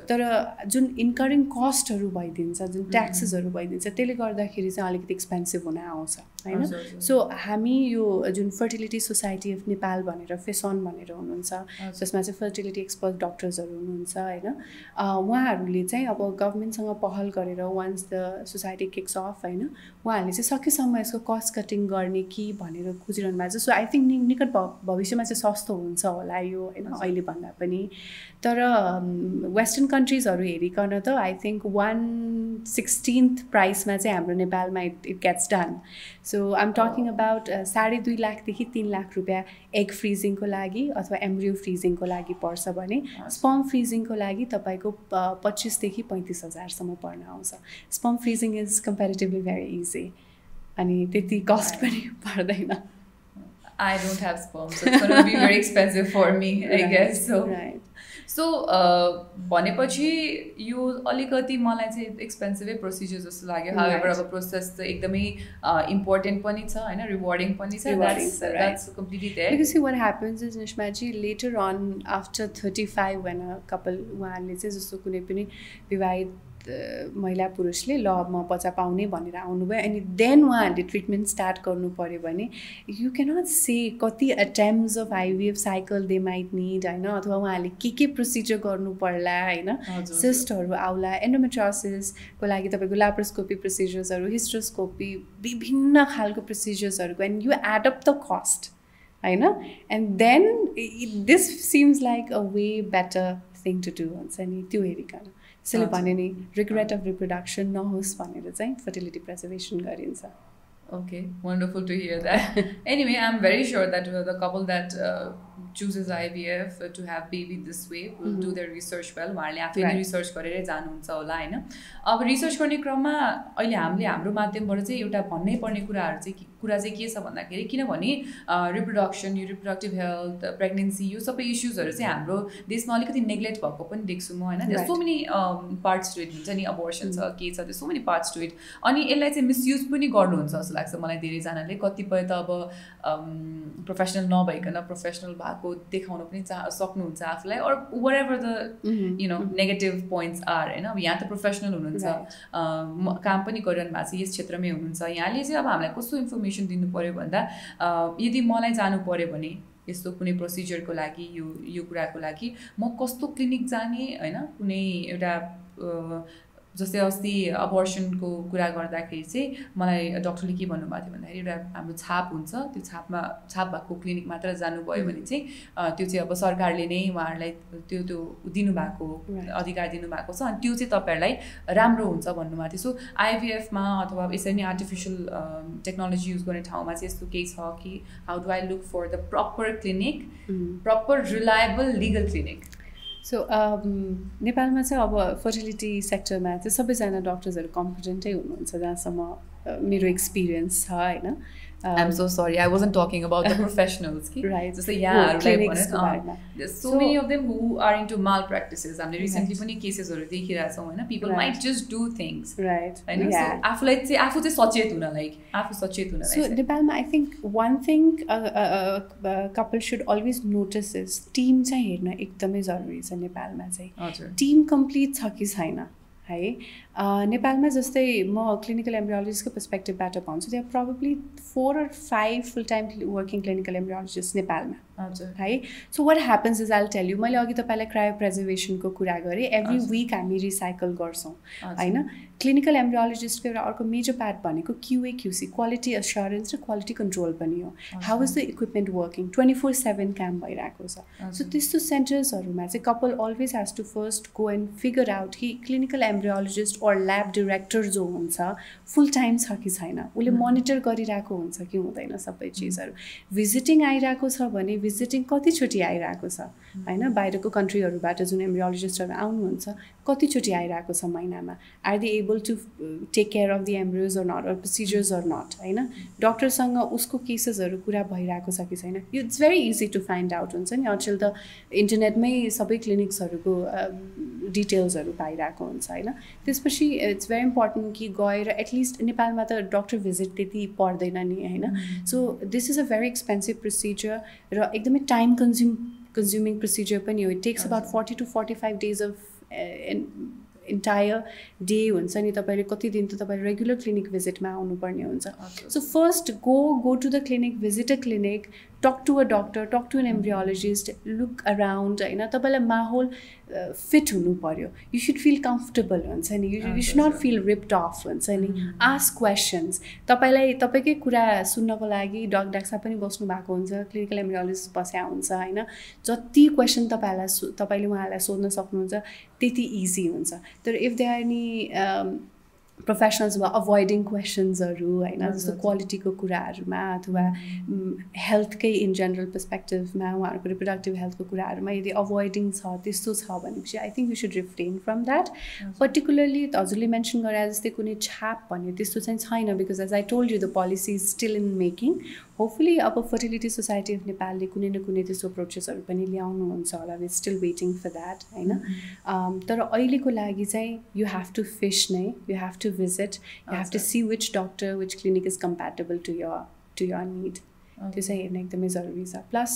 तर जुन इन्करिङ कस्टहरू भइदिन्छ जुन ट्याक्सेसहरू भइदिन्छ त्यसले गर्दाखेरि चाहिँ अलिकति एक्सपेन्सिभ हुन आउँछ होइन? सो हामी यो जुन फर्टिलिटी सोसाइटी अफ नेपाल भनेर फेसन भनेर हुनुहुन्छ जसमा चाहिँ फर्टिलिटी एक्सपर्ट डक्टर्सहरू हुनुहुन्छ होइन? उहाँहरूले चाहिँ अब गभर्मेन्ट गभर्मेन्टसँग पहल गरेर once the society kicks off होइन उहाँहरूले चाहिँ सकेसम्म यसको कस्ट कटिङ गर्ने कि भनेर खोजिरहनु भएको छ। सो आई थिङ्क निकट भविष्यमा चाहिँ सस्तो हुन्छ होला यो होइन अहिले भन्दा पनि। तर वेस्टर्न कन्ट्रिजहरू हेरिकन त आई थिङ्क वान सिक्सटिन्थ प्राइसमा चाहिँ हाम्रो नेपालमा it it gets done so I am talking about साढे दुई लाखदेखि तिन लाख रुपियाँ एग फ्रिजिङको लागि अथवा एम्ब्रियो फ्रिजिङको लागि पर्छ भने स्पम फ्रिजिङको लागि तपाईँको पच्चिसदेखि पैँतिस हजारसम्म पर्न आउँछ। Sperm freezing is comparatively very easy अनि त्यति कस्ट पनि पर्दैन I don't have sperm, so it's going to be very expensive for me, I right, guess. So, right. So भनेपछि यो अलिकति मलाई चाहिँ एक्सपेन्सिभै प्रोसिजर जस्तो लाग्यो हावेभर अब प्रोसेस त एकदमै इम्पोर्टेन्ट पनि छ होइन रिवार्डिङ पनि छ completely because what happens is later on after thirty five one couple उहाँहरूले चाहिँ जस्तो कुनै पनि विवाहित महिला पुरुषले ल म बच्चा पाउने भनेर आउनुभयो। अनि देन उहाँहरूले ट्रिटमेन्ट स्टार्ट गर्नु पऱ्यो भने यु क्यानट से कति attempts of IVF cycle they might need होइन? अथवा उहाँहरूले के के प्रोसिजर गर्नु पर्ला होइन सिस्टहरू आउला एन्डोमेट्रोसिसको लागि तपाईँको ल्याप्रोस्कोपी प्रोसिजर्सहरू हिस्ट्रोस्कोपी विभिन्न खालको प्रोसिजर्सहरूको and you add up the cost होइन? And then this seems like a way better thing to do हुन्छ नि? त्यो हेरिकन। रिक रिप्रोडक्सन नहोस् भनेर चाहिँ फर्टिलिटी प्रेजर्भेसन गरिन्छ। Okay wonderful to hear that anyway I am very sure that the couples IVF to have baby in this way do the research well उहाँहरूले आफै रिसर्च गरेरै जानुहुन्छ होला होइन? अब रिसर्च गर्ने क्रममा अहिले हामीले हाम्रो माध्यमबाट चाहिँ एउटा भन्नै पर्ने कुराहरू चाहिँ कुरा चाहिँ के छ भन्दाखेरि किनभने रिप्रोडक्सन यो रिप्रोडक्टिभ हेल्थ प्रेग्नेन्सी यो सबै इस्युजहरू चाहिँ हाम्रो देशमा अलिकति नेग्लेक्ट भएको पनि देख्छु म होइन? So many parts to it हुन्छ नि अबोर्सन छ के छ त्यो so many parts to it अनि यसलाई चाहिँ मिसयुज पनि गर्नुहुन्छ जस्तो लाग्छ मलाई धेरैजनाले। कतिपय त अब प्रोफेसनल नभइकन प्रोफेसनल भएको देखाउन पनि चाह सक्नुहुन्छ आफूलाई or were ever the you know negative points are होइन? अब यहाँ त प्रोफेसनल हुनुहुन्छ। काम पनि गरिरहनु भएको छ यस क्षेत्रमै हुनुहुन्छ। यहाँले चाहिँ अब हामीलाई कस्तो इन्फर्मेसन इन्फर्मेसन दिनु पऱ्यो भन्दा यदि मलाई जानु पऱ्यो भने यस्तो कुनै प्रोसिजरको लागि यो यो कुराको लागि म कस्तो क्लिनिक जाने होइन? कुनै एउटा जस्तै अस्ति अबर्सनको कुरा गर्दाखेरि चाहिँ मलाई डक्टरले के भन्नुभएको थियो भन्दाखेरि एउटा हाम्रो छाप हुन्छ त्यो छापमा छाप भएको क्लिनिक मात्र जानुभयो भने चाहिँ त्यो चाहिँ अब सरकारले नै उहाँहरूलाई त्यो त्यो दिनुभएको अधिकार दिनुभएको छ अनि त्यो चाहिँ तपाईँहरूलाई राम्रो हुन्छ भन्नुभएको थियो। सो आइभिएफमा अथवा यसरी नै आर्टिफिसियल टेक्नोलोजी युज गर्ने ठाउँमा चाहिँ यस्तो केही छ कि how do I look for the proper clinic proper reliable legal clinic so um, नेपालमा चाहिँ अब फर्टिलिटी सेक्टरमा चाहिँ सबैजना डक्टर्सहरू कम्पिटेन्टै हुनुहुन्छ जहाँसम्म मेरो एक्सपिरियन्स छ होइन? I'm so sorry. I wasn't talking about the professionals. कि Right. जस्तै Oh, यहाँहरूलाई को so So- many of them who are into malpractices. हामीले रिसेन्टली. पनि केसेसहरू देखिरहेछौँ होइन people. Might just do things होइन So, आफूलाई चाहिँ आफू चाहिँ सचेत हुन लाइक आफू सचेत हुन So Nepalमा I think one thing a, a, a, a couple should always notice is team चाहिँ हेर्न एकदमै जरुरी छ नेपालमा चाहिँ टिम कम्प्लिट छ कि छैन है। नेपालमा जस्तै म क्लिनिकल एम्ब्रियोलोजिस्टको पर्सपेक्टिभबाट भन्छु त्यहाँ probably four or five full time working clinical embryologist नेपालमा। है? So what happens is all tell you मैले अघि तपाईँलाई क्रायो प्रेजर्भेसनको कुरा गरेँ। एभ्री। विक हामी रिसाइकल गर्छौँ। होइन? क्लिनिकल एम्ब्रियोलोजिस्टको एउटा अर्को मेजर पार्ट भनेको क्युए क्युसी क्वालिटी एस्योरेन्स र क्वालिटी कन्ट्रोल पनि हो। How is the equipment working twenty four seven काम भइरहेको छ। सो। त्यस्तो सेन्टर्सहरूमा चाहिँ couple always has to first go and figure out कि clinical embryologist or lab director जो हुन्छ फुल टाइम छ कि छैन? उसले मोनिटर गरिरहेको हुन्छ कि हुँदैन सबै चिजहरू। भिजिटिङ आइरहेको छ भने भिजिटिङ कतिचोटि आइरहेको छ। होइन? बाहिरको कन्ट्रीहरूबाट जुन एम्ब्रियोलोजिस्टहरू आउनुहुन्छ कतिचोटि आइरहेको छ महिनामा। Are they able to take care of the embryos or not or procedures or not होइन? डक्टरसँग उसको केसेसहरू कुरा भइरहेको छ कि छैन? यो it's very easy to find out हुन्छ नि। अचेल त इन्टरनेटमै सबै क्लिनिक्सहरूको डिटेल्सहरू पाइरहेको हुन्छ होइन? त्यसपछि इट्स भेरी इम्पोर्टेन्ट कि गएर एटलिस्ट नेपालमा त डक्टर भिजिट त्यति पर्दैन नि होइन? So this is a very expensive procedure र एकदमै टाइम कन्ज्युम कन्ज्युमिङ प्रोसिजर पनि हो। It takes about forty two forty five days of entire day हुन्छ नि तपाईँले कति दिन त तपाईँले रेगुलर क्लिनिक भिजिटमा आउनुपर्ने हुन्छ। So first go go to the clinic visit a clinic talk to a doctor talk to an embryologist look around होइन तपाईँलाई माहौल फिट हुनु पऱ्यो यु सुड फिल कम्फर्टेबल हुन्छ नि you you should not feel ripped off हुन्छ नि। Ask questions तपाईँलाई तपाईँकै कुरा सुन्नको लागि डक डाक्सा पनि बस्नु भएको हुन्छ क्लिनिकल एम्ब्रियोलोजिस्ट बस्या हुन्छ होइन। जति क्वेसन तपाईँहरूलाई तपाईँले उहाँहरूलाई सोध्न सक्नुहुन्छ त्यति इजी हुन्छ। तर if they are any professionals वा अभोइडिङ क्वेसन्सहरू होइन जस्तो। क्वालिटीको कुराहरूमा अथवा हेल्थकै इन जेनरल पर्सपेक्टिभमा उहाँहरूको रिप्रोडक्टिभ हेल्थको कुराहरूमा यदि अभोइडिङ छ त्यस्तो छ भनेपछि I think you should refrain from that particularly हजुरले मेन्सन गरे जस्तै कुनै छाप भन्यो त्यस्तो चाहिँ छैन because as I told you the policy is still in making hopefully अब फर्टिलिटी सोसाइटी अफ नेपालले कुनै न कुनै त्यस्तो अप्रोचेसहरू पनि ल्याउनुहुन्छ होला we still waiting for that होइन Um, तर अहिलेको लागि चाहिँ यु हेभ टु फिस नै you have to visit you have to see which doctor which clinic is compatible to your to your need त्यो चाहिँ हेर्न एकदमै जरुरी छ plus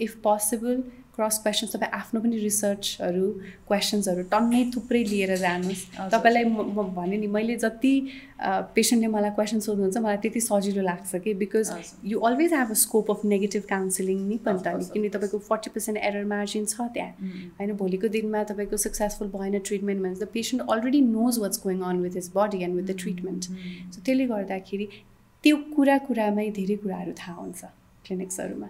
if possible cross questions तपाईँ आफ्नो पनि रिसर्चहरू क्वेसन्सहरू टन्नै थुप्रै लिएर जानुहोस्। तपाईँलाई म भने नि मैले जति पेसेन्टले मलाई क्वेसन सोध्नुहुन्छ मलाई त्यति सजिलो लाग्छ कि? Because. You always have a scope of negative counselling नि पनि त किनभने तपाईँको फोर्टी पर्सेन्ट एरर मार्जिन छ त्यहाँ। होइन भोलिको दिनमा तपाईँको सक्सेसफुल भएन ट्रिटमेन्ट भने the patient already knows what's going on with his body and with the treatment so त्यसले गर्दाखेरि त्यो कुरा कुरामै धेरै कुराहरू थाहा हुन्छ क्लिनिक्सहरूमा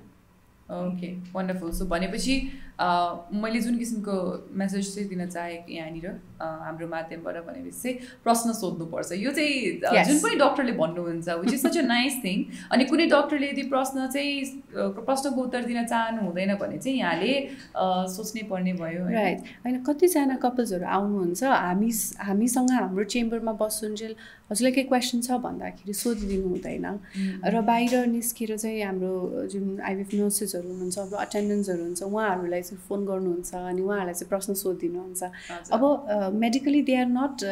ओके वन्डरफुल सो भनेपछि मैले जुन किसिमको मेसेज चाहिँ दिन चाहेँ यहाँनिर हाम्रो माध्यमबाट भनेपछि चाहिँ प्रश्न सोध्नुपर्छ यो चाहिँ. जुन पनि डक्टरले भन्नुहुन्छ which is such a nice thing अनि कुनै डक्टरले यदि प्रश्न चाहिँ प्रश्नको उत्तर दिन चाहनु हुँदैन भने चाहिँ यहाँले सोच्नै पर्ने भयो? राइट होइन कतिजना कपल्सहरू आउनुहुन्छ हामी हामीसँग हाम्रो चेम्बरमा बस्छुन्जेल हजुरलाई केही क्वेसन छ भन्दाखेरि सोधिदिनु हुँदैन र बाहिर निस्केर चाहिँ हाम्रो जुन आइबिएफ नर्सेसहरू हुनुहुन्छ अब अटेन्डेन्सहरू हुन्छ उहाँहरूलाई चाहिँ फोन गर्नुहुन्छ अनि उहाँहरूलाई चाहिँ प्रश्न सोधिदिनुहुन्छ। अब मेडिकली दे आर नट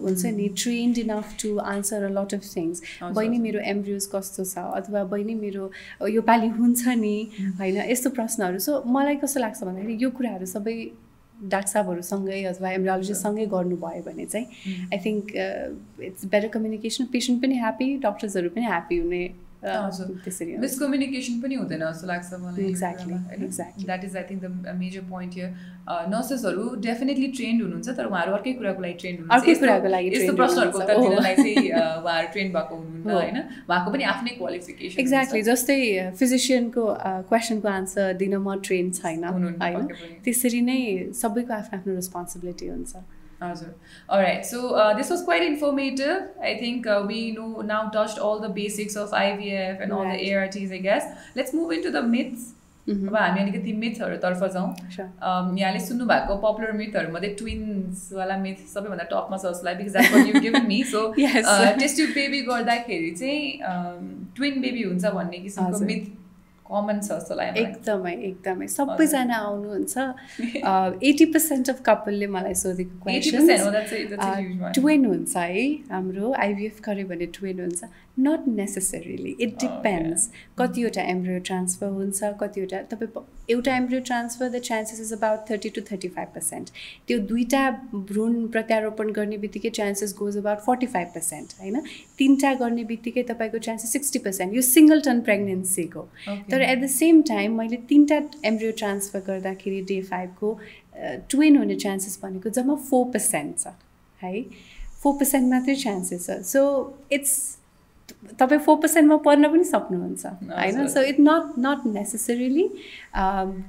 हुन्छ नि trained enough to answer a lot of things बहिनी। मेरो एम्ब्रियोज कस्तो छ? अथवा बहिनी मेरो यो पालि हुन्छ नि? होइन यस्तो प्रश्नहरू। सो मलाई कस्तो लाग्छ भन्दाखेरि यो कुराहरू सबै डाक्साबहरूसँगै अथवा एम्ब्रियोलोजिस्टसँगै गर्नुभयो भने चाहिँ I think it's better communication patient पनि ह्याप्पी डक्टर्सहरू पनि ह्याप्पी हुने। त्यसरी। मिसकम्युनिकेसन पनि हुँदैन जस्तो लाग्छ मलाई Exactly, exactly. That is I think the major point here नर्सेसहरू definitely trained हुनुहुन्छ तर उहाँहरू अर्कै कुराको लागि ट्रेन्ड हुनुहुन्छ अर्कै कुराको लागि यस्तो प्रश्नहरूको हुनुहुन्छ। उत्तर। दिनलाई चाहिँ उहाँहरू ट्रेन्ड भएको हुनुहुन्न हो। होइन उहाँको पनि आफ्नै क्वालिफिकेसन एक्ज्याक्टली जस्तै फिजिसियनको क्वेसनको आन्सर दिन म ट्रेन छैन होइन। त्यसरी नै सबैको आफ्नो आफ्नो रेस्पोन्सिबिलिटी हुन्छ Azure. All right. So uh, this was quite informative. I think uh, we know now touched all the basics of IVF and all Right. the ARTs. I guess. Let's move into the myths. अब हामी अलिकति मिथहरूतर्फ जाउँ Sure. um, यहाँले सुन्नुभएको popular मिथहरूमध्ये ट्विन्सवाला myth सबैभन्दा टपमा छ जसलाई because that what you give me so Yes. Test tube baby गर्दाखेरि चाहिँ ट्विन बेबी हुन्छ भन्ने किसिमको हजुर। मिथ कमन छ जस्तो लाग्यो। एकदमै एकदमै। सबैजना आउनुहुन्छ। एटी पर्सेन्ट अफ कपालले मलाई सोधेको 80% हो, that's a- that's a huge one. Twin हुन्छ है हाम्रो आइभिएफ गऱ्यो भने ट्विन हुन्छ। Not necessarily it. डिपेन्ड्स कतिवटा एम्ब्रियो ट्रान्सफर हुन्छ कतिवटा तपाईँ एउटा embryo transfer the chances is about thirty two thirty five percent त्यो दुईवटा भ्रूण प्रत्यारोपण गर्ने बित्तिकै chances goes about forty five percent होइन? तिनवटा गर्ने बित्तिकै तपाईँको चान्सेस सिक्सटी पर्सेन्ट यो सिङ्गल टन प्रेग्नेन्सीको. तर एट द सेम टाइम मैले तिनवटा एम्ब्रियो ट्रान्सफर गर्दाखेरि डे फाइभको ट्विन हुने चान्सेस भनेको जम्मा फोर पर्सेन्ट छ है? फोर पर्सेन्ट मात्रै चान्सेस छ. सो इट्स तपाईँ फोर पर्सेन्टमा पर्न पनि सक्नुहुन्छ। होइन। So it not not necessarily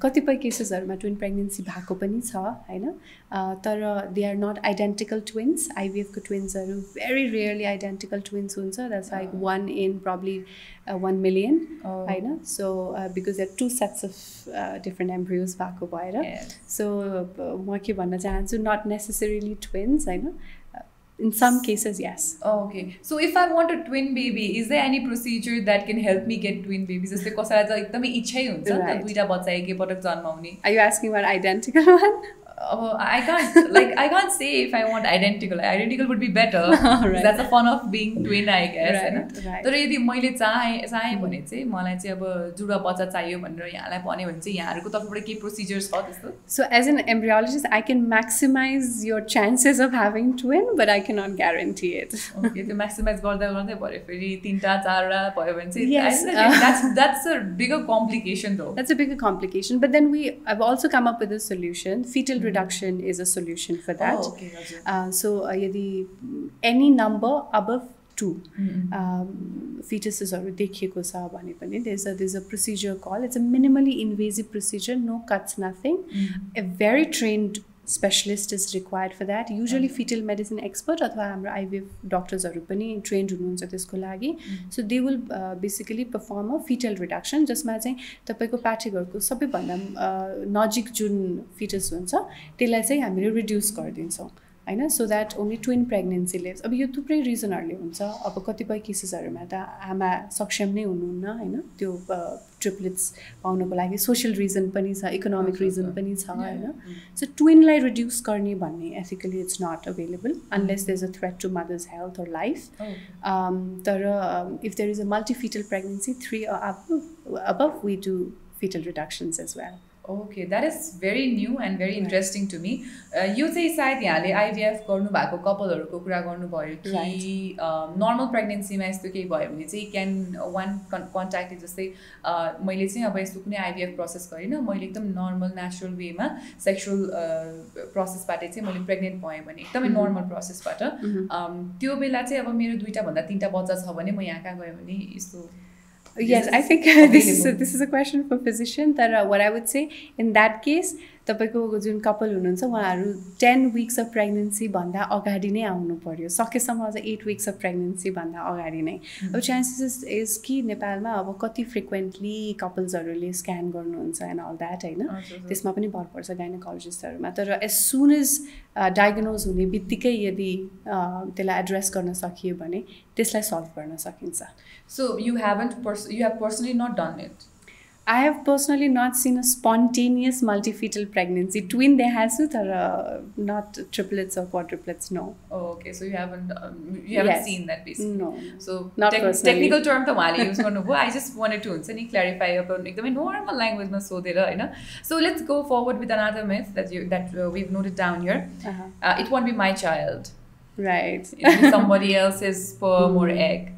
कतिपय केसेसहरूमा ट्विन प्रेग्नेन्सी भएको पनि छ होइन? अ, तर they are not identical twins आइभिएफको ट्विन्सहरू भेरी रेयरली आइडेन्टिकल ट्विन्स हुन्छ। That's like one in probably one million. होइन? So because there two sets of different embryos भएको भएर. सो म के भन्न चाहन्छु? नट नेसेसरीली ट्विन्स होइन? In some cases yes Okay. So if I want a twin baby, is there any procedure that can help me get twin babies? जस्तै कसैलाई त एकदमै इच्छै हुन्छ नि त Right. दुइटा बच्चा एकैपटक जन्माउने Are you asking about identical one? अब I can't like I can't say if I want identical identical would be better Right. That's a fun of being twin I guess होइन Right, right. तर यदि मैले चाहेँ चाहेँ भने चाहिँ मलाई चाहिँ अब जुडा बच्चा चाहियो भनेर यहाँलाई भन्यो भने चाहिँ यहाँहरूको तर्फबाट केही प्रोसिजर छ त्यस्तो So, as an embryologist, I can maximize your chances of having twin, but I cannot guarantee it. Okay त्यो म्याक्सिमाइज गर्दा गर्दै भयो फेरि तिनवटा चारवटा भयो भने Yes, चाहिँ uh, that's that's a bigger complication though That's a bigger complication. But then we, I've also come up with a solution. Fetal reduction is a solution for that. Oh, okay, हजुर. Uh, so, uh, यदि any number above two fetuses देखिएको छ भने पनि there's a there's a procedure called it's a minimally invasive procedure, no cuts, nothing. A very trained specialist is required for that. Usually fetal medicine expert अथवा हाम्रो IVF डक्टर्सहरू पनि trained हुनुहुन्छ त्यसको लागि. So they will basically perform a fetal reduction जसमा चाहिँ तपाईँको पाठेघरको सबैभन्दा अ, नजिक जुन फिटस हुन्छ त्यसलाई चाहिँ हामीले रिड्युस गरिदिन्छौँ। होइन? So that only twin pregnancy lives अब यो थुप्रै रिजनहरूले हुन्छ। अब कतिपय केसेसहरूमा त आमा सक्षम नै हुनुहुन्न होइन? त्यो ट्रिप्लेट्स पाउनको लागि सोसियल रिजन पनि छ इकोनोमिक रिजन पनि छ होइन? सो ट्विनलाई रिड्युस गर्ने भन्ने ethically it's not available unless there is a threat to mother's health life. Um, तर is a multifetal pregnancy three or above, above we do fetal reductions as well. Okay that is very new and very interesting to me यो चाहिँ सायद यहाँले IVF गर्नुभएको कपालहरूको कुरा गर्नुभयो कि normal प्रेग्नेन्सीमा यस्तो केही भयो भने चाहिँ क्यान वान कन्ट्याक्ट जस्तै अ, मैले चाहिँ अब यस्तो कुनै आइभिएफ प्रोसेस गरिनँ। मैले एकदम नर्मल नेचुरल वेमा सेक्सुअल प्रोसेसबाट चाहिँ मैले प्रेग्नेन्ट भएँ भने एकदमै. नर्मल प्रोसेसबाट um, त्यो बेला चाहिँ अब मेरो दुइटा भन्दा तिनवटा बच्चा छ भने म यहाँ कहाँ गएँ भने यस्तो yes i think this is, a, this is a question for physician तर uh, what i would say in that case तपाईँको जुन कपाल हुनुहुन्छ उहाँहरू टेन विक्स अफ प्रेग्नेन्सी भन्दा अगाडि नै आउनु पऱ्यो सकेसम्म अझ एट विक्स अफ प्रेग्नेन्सी भन्दा अगाडि नै। अब चान्सेस इज कि नेपालमा अब कति फ्रिक्वेन्टली कपल्सहरूले स्क्यान गर्नुहुन्छ एन्ड अल द्याट होइन। त्यसमा पनि भर पर्छ गाइनोकोलोजिस्टहरूमा तर एज सुन एज डायग्नोज हुने बित्तिकै यदि त्यसलाई एड्रेस गर्न सकियो भने त्यसलाई सल्भ गर्न सकिन्छ। So you haven't pers- you have personally not I have personally not seen a spontaneous multifetal pregnancy. Twin they has it, or uh, not triplets or quadruplets. No. Oh, okay. So you haven't um, you haven't yes. seen that basically. No. So not te- technical term tamale use I just wanted to unsani clarify about ekdamai normal language ma so you know. So let's go forward with another myth that you that uh, we've noted down here. Uh-huh. Uh, it won't be my child. Right. It'll be somebody else's sperm mm. or hmm. egg.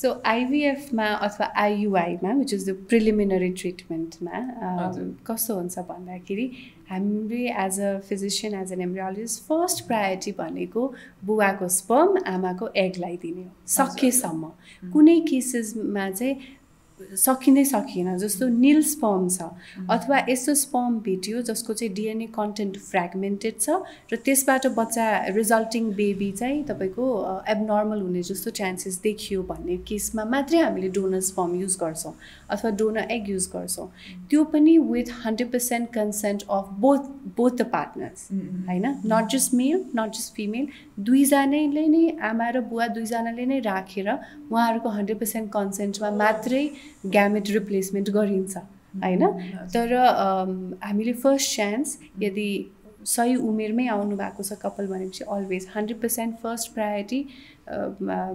So आइभिएफमा अथवा आइयुआईमा which is the preliminary ट्रिटमेन्टमा। कस्तो हुन्छ भन्दाखेरि हामीले as a physician as an embryologist first priority भनेको बुवाको sperm आमाको एगलाई दिने हो। सकेसम्म। कुनै केसेसमा चाहिँ सकिँदै सकिएन जस्तो निल स्पम छ। अथवा यस्तो स्पम भेटियो जसको चाहिँ डिएनए कन्टेन्ट फ्रेगमेन्टेड छ र त्यसबाट बच्चा रिजल्टिङ बेबी चाहिँ तपाईँको एबनर्मल हुने जस्तो चान्सेस देखियो भन्ने केसमा मात्रै हामीले डोनर स्पम युज गर्छौँ अथवा डोनर एग युज गर्छौँ। त्यो पनि with hundred percent consent of both both the partners होइन? Not just male not just female दुईजनाले नै आमा र बुवा दुईजनाले नै राखेर उहाँहरूको हन्ड्रेड पर्सेन्ट कन्सेन्टमा मात्रै ग्यामेट रिप्लेसमेन्ट गरिन्छ होइन? तर हामीले फर्स्ट चान्स यदि सही उमेरमै आउनु भएको छ कपाल भनेपछि always hundred percent first priority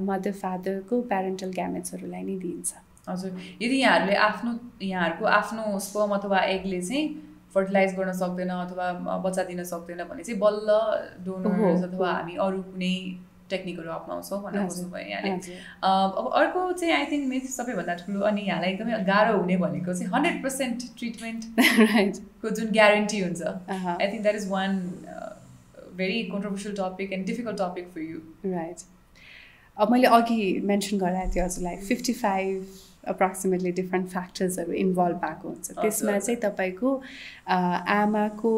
mother फादरको parental ग्यामेट्सहरूलाई नै दिइन्छ। हजुर। यदि यहाँहरूले आफ्नो यहाँहरूको आफ्नो स्पर्म अथवा एगले चाहिँ फर्टिलाइज गर्न सक्दैन अथवा बच्चा दिन सक्दैन भने चाहिँ बल्ल डोनर्स अथवा हामी अरू कुनै टेक्निकहरू अप्नाउँछौँ भन्न खोज्नुभयो यहाँले। अब अर्को चाहिँ आई थिङ्क मिथ सबैभन्दा ठुलो अनि यहाँलाई एकदमै गाह्रो हुने भनेको चाहिँ हन्ड्रेड पर्सेन्ट ट्रिटमेन्टको जुन ग्यारेन्टी हुन्छ। I think that is one very controversial topic and difficult topic for you right अब मैले अघि मेन्सन गराएको थिएँ हजुरलाई फिफ्टी फाइभ अप्रोक्सिमेटली डिफ्रेन्ट फ्याक्टर्सहरू इन्भल्भ भएको हुन्छ। त्यसमा चाहिँ तपाईँको आमाको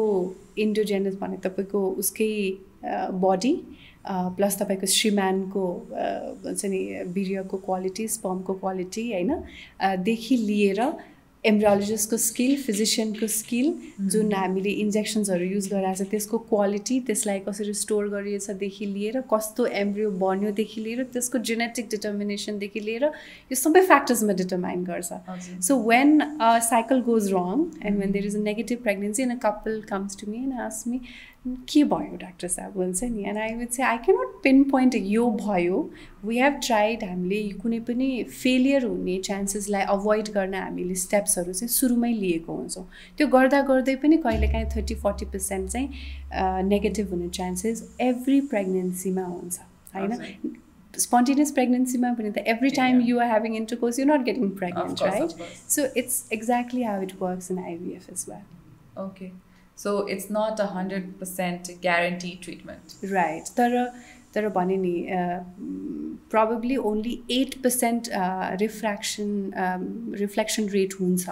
इन्डोजेनस भने तपाईँको उसकै बडी प्लस तपाईँको श्रीमानको भन्छ नि बिर्यको क्वालिटी स्पमको क्वालिटी होइन? देखि लिएर एम्ब्रोलोजिस्टको स्किल फिजिसियनको स्किल जुन हामीले इन्जेक्सन्सहरू युज गराएको छ त्यसको क्वालिटी त्यसलाई कसरी स्टोर गरिएछदेखि लिएर कस्तो एम्ब्रियो बन्योदेखि लिएर त्यसको जेनेटिक डिटर्मिनेसनदेखि लिएर यो सबै फ्याक्टर्समा डिटर्माइन गर्छ। So when cycle goes wrong and when there is a negative pregnancy and a couple comes to me and ask me के भयो डाक्टर साहब? हुन्छ नि। एन्ड आई विथ चाहिँ आई क्यानट पिन पोइन्ट यो भयो। वी हेभ ट्राइड हामीले कुनै पनि फेलियर हुने चान्सेसलाई अभोइड गर्न हामीले स्टेप्सहरू चाहिँ सुरुमै लिएको हुन्छौँ। त्यो गर्दा गर्दै पनि कहिलेकाहीँ थर्टी फोर्टी पर्सेन्ट चाहिँ नेगेटिभ हुने चान्सेस एभ्री प्रेग्नेन्सीमा हुन्छ। होइन? Spontaneous प्रेग्नेन्सीमा पनि त every time yeah. you are having intercourse you're not getting pregnant right? so it's exactly how it works in IVF as well. Okay. so it's not a hundred percent guarantee treatment right तर तर भने नि probably only eight percent refraction reflection rate हुन्छ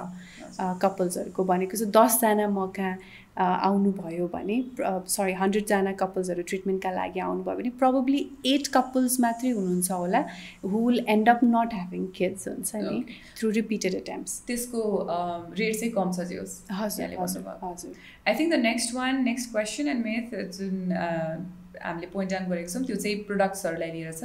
कपल्सहरूको भनेको चाहिँ दसजना म कहाँ आउनुभयो भने सरी हन्ड्रेडजना कपल्सहरू ट्रिटमेन्टका लागि आउनुभयो भने प्रब्ली एट कपल्स मात्रै हुनुहुन्छ होला who will end up not having kids हुन्छ नि? थ्रु रिपिटेड एटेम्प्स त्यसको रेट चाहिँ कम छ हजुर हजुर I think the next one next question and myth जुन हामीले पोइन्ट आउट गरेको छौँ त्यो चाहिँ प्रडक्ट्सहरूलाई लिएर छ।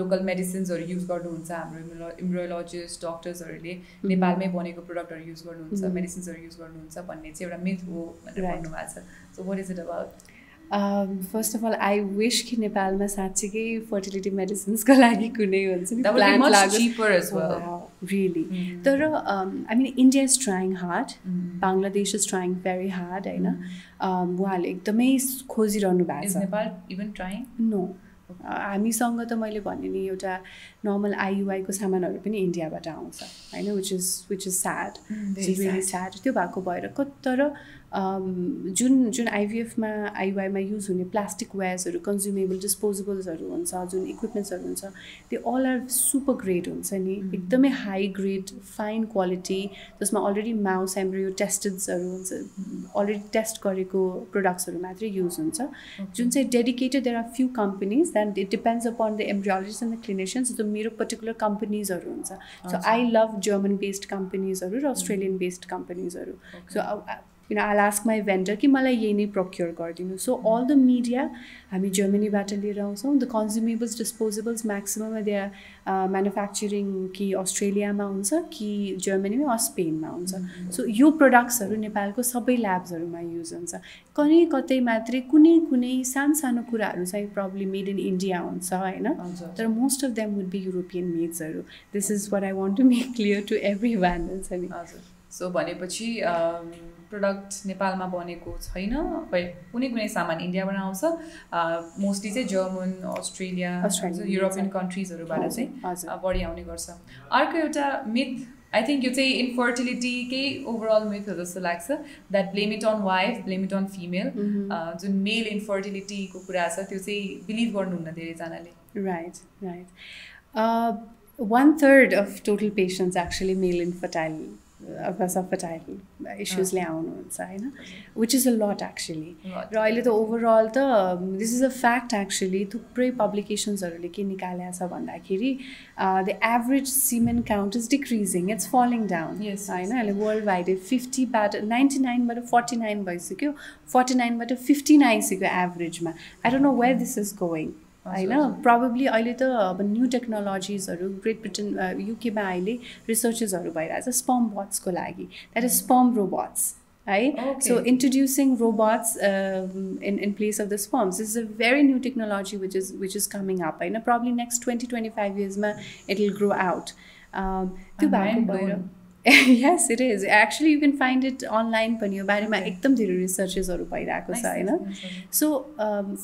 लोकल मेडिसिन्सहरू युज गर्नुहुन्छ हाम्रो इम्ब्रोलोजिस्ट डक्टर्सहरूले नेपालमै बनेको प्रडक्टहरू युज गर्नुहुन्छ मेडिसिन्सहरू युज गर्नुहुन्छ भन्ने चाहिँ एउटा मिथ हो भनेर भन्नुभएको छ। So what is it about first of all I wish कि नेपालमा साँच्चीकै फर्टिलिटी मेडिसिन्सको लागि कुनै हुन्छ रियली तर I mean India is trying hard Bangladesh is trying very hard होइन उहाँले एकदमै खोजिरहनु भएको छ नो हामीसँग त मैले भने नि एउटा नर्मल आइयुआईको सामानहरू पनि इन्डियाबाट आउँछ होइन which is which is sad very sad त्यो भएको भएर तर जुन जुन आइभिएफमा आइयुआईमा युज हुने प्लास्टिक वेयर्सहरू कन्ज्युमेबल डिस्पोजेबल्सहरू हुन्छ जुन इक्विपमेन्ट्सहरू हुन्छ त्यो अल आर सुपर ग्रेड हुन्छ नि. एकदमै हाई ग्रेड फाइन क्वालिटी जसमा अलरेडी माउस एम्ब्रियो टेस्टेड्सहरू हुन्छ अलरेडी टेस्ट गरेको प्रडक्ट्सहरू मात्रै युज हुन्छ। जुन चाहिँ dedicated there are few companies then it depends upon the embryologist and the clinicians जो मेरो पर्टिकुलर कम्पनीजहरू हुन्छ। So I love German based कम्पनीजहरू र अस्ट्रेलियन बेस्ड कम्पनीजहरू सो किन आई आस्क माई भेन्डर कि मलाई यही नै प्रोक्योर गरिदिनु। सो अल द मिडिया हामी जर्मनीबाट लिएर आउँछौँ। The consumables disposables maximum they manufacturing कि अस्ट्रेलियामा हुन्छ कि जर्मनीमा वा स्पेनमा हुन्छ। सो यो प्रडक्ट्सहरू नेपालको सबै ल्याब्सहरूमा युज हुन्छ। कहीँ कतै मात्रै कुनै कुनै सानो सानो कुराहरू चाहिँ प्रब्लम मेड इन इन्डिया हुन्छ होइन? तर most of them would be European मेड्सहरू this is what I want to make clear to every one हुन्छ नि? हजुर। सो भनेपछि प्रडक्ट नेपालमा बनेको छैन। कुनै कुनै सामान इन्डियाबाट आउँछ। मोस्टली चाहिँ जर्मन अस्ट्रेलिया युरोपियन कन्ट्रिजहरूबाट चाहिँ बढी आउने गर्छ। अर्को एउटा मिथ आई थिङ्क यो चाहिँ इन्फर्टिलिटीकै ओभरअल मिथ हो जस्तो लाग्छ that blame it on wife blame it on female जुन मेल इन्फर्टिलिटीको कुरा छ त्यो चाहिँ बिलिभ गर्नुहुन्न धेरैजनाले। Right right one third of total patients actually male infertile अथवा फर्टाइल इस्युजले आउनुहुन्छ होइन which is a lot actually र अहिले त ओभरअल त this is a fact actually थुप्रै पब्लिकेसन्सहरूले के निकालेको छ भन्दाखेरि the average semen count is decreasing it's falling down होइन अहिले वर्ल्ड वाइड फिफ्टीबाट नाइन्टी नाइनबाट फोर्टी नाइन भइसक्यो फोर्टी नाइनबाट फिफ्टिन आइसक्यो एभरेजमा I don't know where this is going होइन? प्रब्लली अहिले त अब न्यू टेक्नोलोजिजहरू ग्रेट ब्रिटन युकेमा अहिले रिसर्चेसहरू भइरहेछ स्पम बट्सको लागि। द्याट इज स्पम रोबोट्स है? So introducing robots in in place of the sperms is a very new technology which is which is coming up होइन? Probably next twenty twenty five इयर्समा it will grow out त्यो भएको भएर yes it is actually you can find it online पनि यो बारेमा एकदम धेरै रिसर्चेसहरू भइरहेको छ होइन सो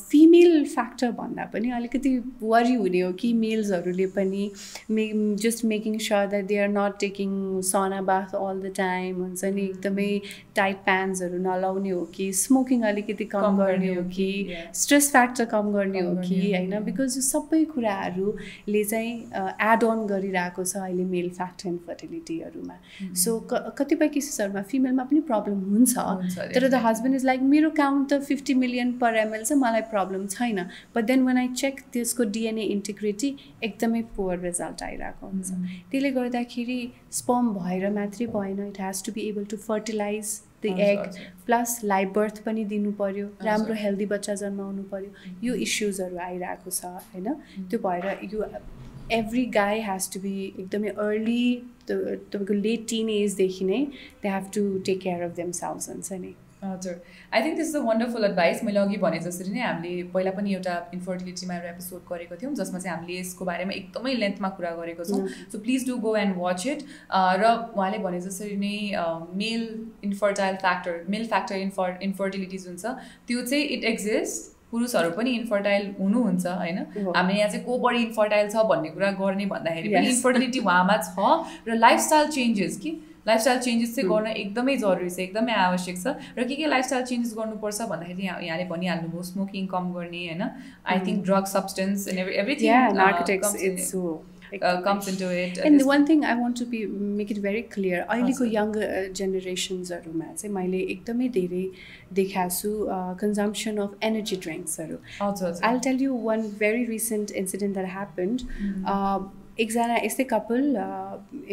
फिमेल फ्याक्टर भन्दा पनि अलिकति वरि हुने हो कि मेल्सहरूले पनि may just making sure that they are not taking sauna bath all the time हुन्छ नि एकदमै टाइट प्यान्ट्सहरू नलाउने हो कि स्मोकिङ अलिकति कम गर्ने हो कि स्ट्रेस फ्याक्टर कम गर्ने हो कि होइन बिकज यो सबै कुराहरूले चाहिँ एड अन गरिरहेको छ अहिले मेल फ्याक्टर इन्फर्टिलिटीहरूमा सो कतिपय केसेसहरूमा फिमेलमा पनि प्रब्लम हुन्छ तर द हस्बेन्ड इज लाइक मेरो काउन्ट त फिफ्टी मिलियन पर एमएल छ मलाई प्रब्लम छैन but then when I check त्यसको डिएनए इन्टिग्रिटी एकदमै पुवर रिजल्ट आइरहेको हुन्छ त्यसले गर्दाखेरि स्पम भएर मात्रै भएन it has to be able to fertilize the egg plus live birth पनि दिनु पऱ्यो राम्रो हेल्दी बच्चा जन्माउनु पऱ्यो यो इस्युजहरू आइरहेको छ होइन त्यो भएर यो every guy has to be एकदमै अर्ली तपाईँको लेट टिन एजदेखि नै they have to take care of them cells हुन्छ नि हजुर। I think this is a wonderful advice मैले अघि भने जसरी नै हामीले पहिला पनि एउटा इन्फर्टिलिटीमा एउटा एपिसोड गरेको थियौँ जसमा चाहिँ हामीले यसको बारेमा एकदमै लेन्थमा कुरा गरेको छौँ। So please do go and watch it र उहाँले भने जसरी नै male infertile factor male factor infer infertility जुन छ त्यो चाहिँ इट एक्जिस्ट पुरुषहरू पनि इन्फर्टाइल हुनुहुन्छ होइन? हामीले यहाँ चाहिँ को बढी इन्फर्टाइल छ भन्ने कुरा गर्ने भन्दाखेरि पनि इन्फर्टिलिटी उहाँमा छ र लाइफस्टाइल चेन्जेस कि? लाइफस्टाइल चेन्जेस चाहिँ गर्न एकदमै जरुरी छ एकदमै आवश्यक छ। र के के लाइफस्टाइल चेन्जेस गर्नुपर्छ भन्दाखेरि यहाँ यहाँले भनिहाल्नुभयो स्मोकिङ कम गर्ने होइन? I think drug substance and everything into it. And the one thing I want to be make it very clear, अहिलेको यङ जेनेरेसन्सहरूमा चाहिँ मैले एकदमै धेरै देखाएको छु कन्जम्सन अफ एनर्जी ड्रिङ्क्सहरू I tell you one very recent incident that happened एकजना यस्तै कपाल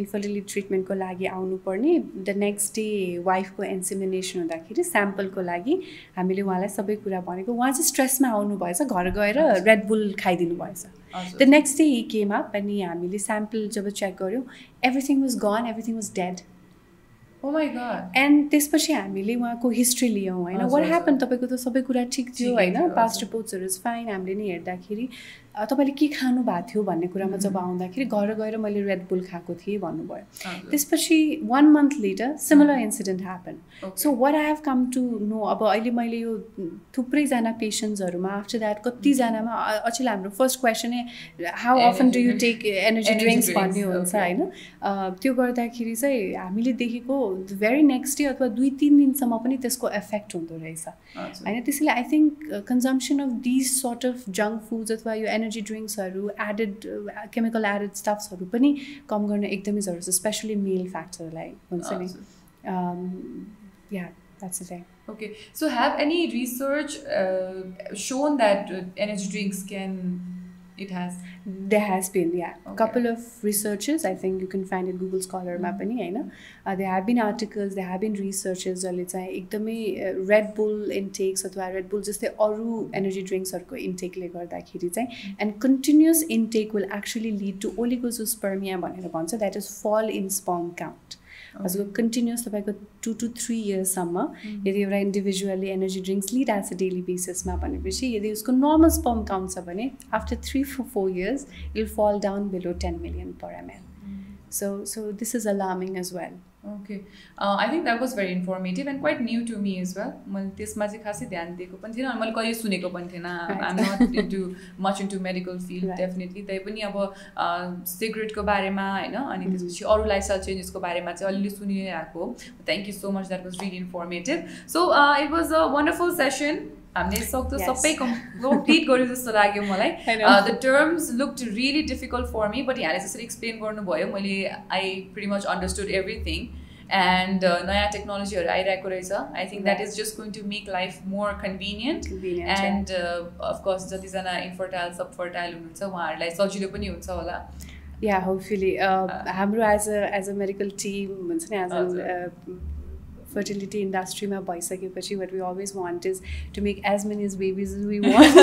इन्फर्टिलिटी ट्रिटमेन्टको लागि आउनुपर्ने। द नेक्स्ट डे वाइफको इन्सिमिनेसन हुँदाखेरि स्याम्पलको लागि हामीले उहाँलाई सबै कुरा भनेको। उहाँ चाहिँ स्ट्रेसमा आउनुभएछ घर गएर रेड बुल खाइदिनु भएछ the next day he came up अनि हामीले स्याम्पल जब चेक गऱ्यौँ everything was gone everything was dead and त्यसपछि हामीले उहाँको हिस्ट्री लियौँ होइन? वाट ह्यापन तपाईँको त सबै कुरा ठिक थियो होइन? पास्ट रिपोर्ट्सहरू फाइन हामीले नि हेर्दाखेरि तपाईँले के खानु भएको थियो भन्ने कुरामा जब आउँदाखेरि घर गएर मैले रेड बुल खाएको थिएँ भन्नुभयो। त्यसपछि one month later similar incident happen so what I have come to know अब अहिले मैले यो थुप्रैजना पेसेन्ट्सहरूमा आफ्टर द्याट कतिजनामा अचेल हाम्रो first क्वेसनै how often do you take energy drinks भन्ने हुन्छ होइन? त्यो गर्दाखेरि चाहिँ हामीले देखेको भेरी नेक्स्ट डे अथवा दुई तिन दिनसम्म पनि त्यसको इफेक्ट हुँदो रहेछ। होइन त्यसैले I think consumption of this sort of junk foods अथवा यो एनर्जी ड्रिङ्क्सहरू एडेड केमिकल एडेड स्टफ्सहरू पनि कम गर्न एकदमै जरुरी छ स्पेसली मेल फ्याक्टरलाई हुन्छ नि या that's the thing. Okay, so have any research uh, shown that uh, there has been yeah okay. couple of researches i think you can find it google scholar ma pani haina there have been articles there have been researches जसले चाहिँ एकदमै red bull इन्टेक्स अथवा red bull जस्तै अरू energy ड्रिङ्क्सहरूको इन्टेकले गर्दाखेरि चाहिँ and continuous intake will actually lead to oligozoospermia भनेर भन्छ that is fall in sperm count हजुर कन्टिन्युस तपाईँको टु टु थ्री इयर्ससम्म यदि एउटा इन्डिभिजुअली एनर्जी ड्रिङ्क्स लिइरहेको छ डेली बेसिसमा भनेपछि यदि उसको नर्मल स्पम काउन्ट छ भने after three four four years it'll fall down below ten million per ML so so this is alarming as well okay I think that was very informative and quite new to me is well मैले त्यसमा चाहिँ खासै ध्यान दिएको पनि थिएन मैले कहिले सुनेको पनि थिएन I'm not into much into medical field definitely त्यही पनि अब सिगरेटको बारेमा होइन अनि त्यसपछि अरू लाइफस्टाइल चेन्जेसको बारेमा चाहिँ अलिअलि सुनिरहेको thank you so much that was really informative so it was a wonderful session हामीले सक्दो. सबै कम्प्लिट गर्यो जस्तो लाग्यो मलाई. The terms looked really difficult for me but यहाँले जसरी एक्सप्लेन गर्नुभयो मैले I pretty much understood everything and नयाँ टेक्नोलोजीहरू आइरहेको रहेछ I think that is just going to make life more convenient. And of course जतिजना इन्फर्टाइल सब फर्टाइल हुनुहुन्छ उहाँहरूलाई सजिलो पनि हुन्छ होला या होपफुली हाम्रो as a as a medical team हुन्छ नि एज। अ फर्टिलिटी इन्डस्ट्रीमा भइसकेपछि what we always want is to make as many as babies we want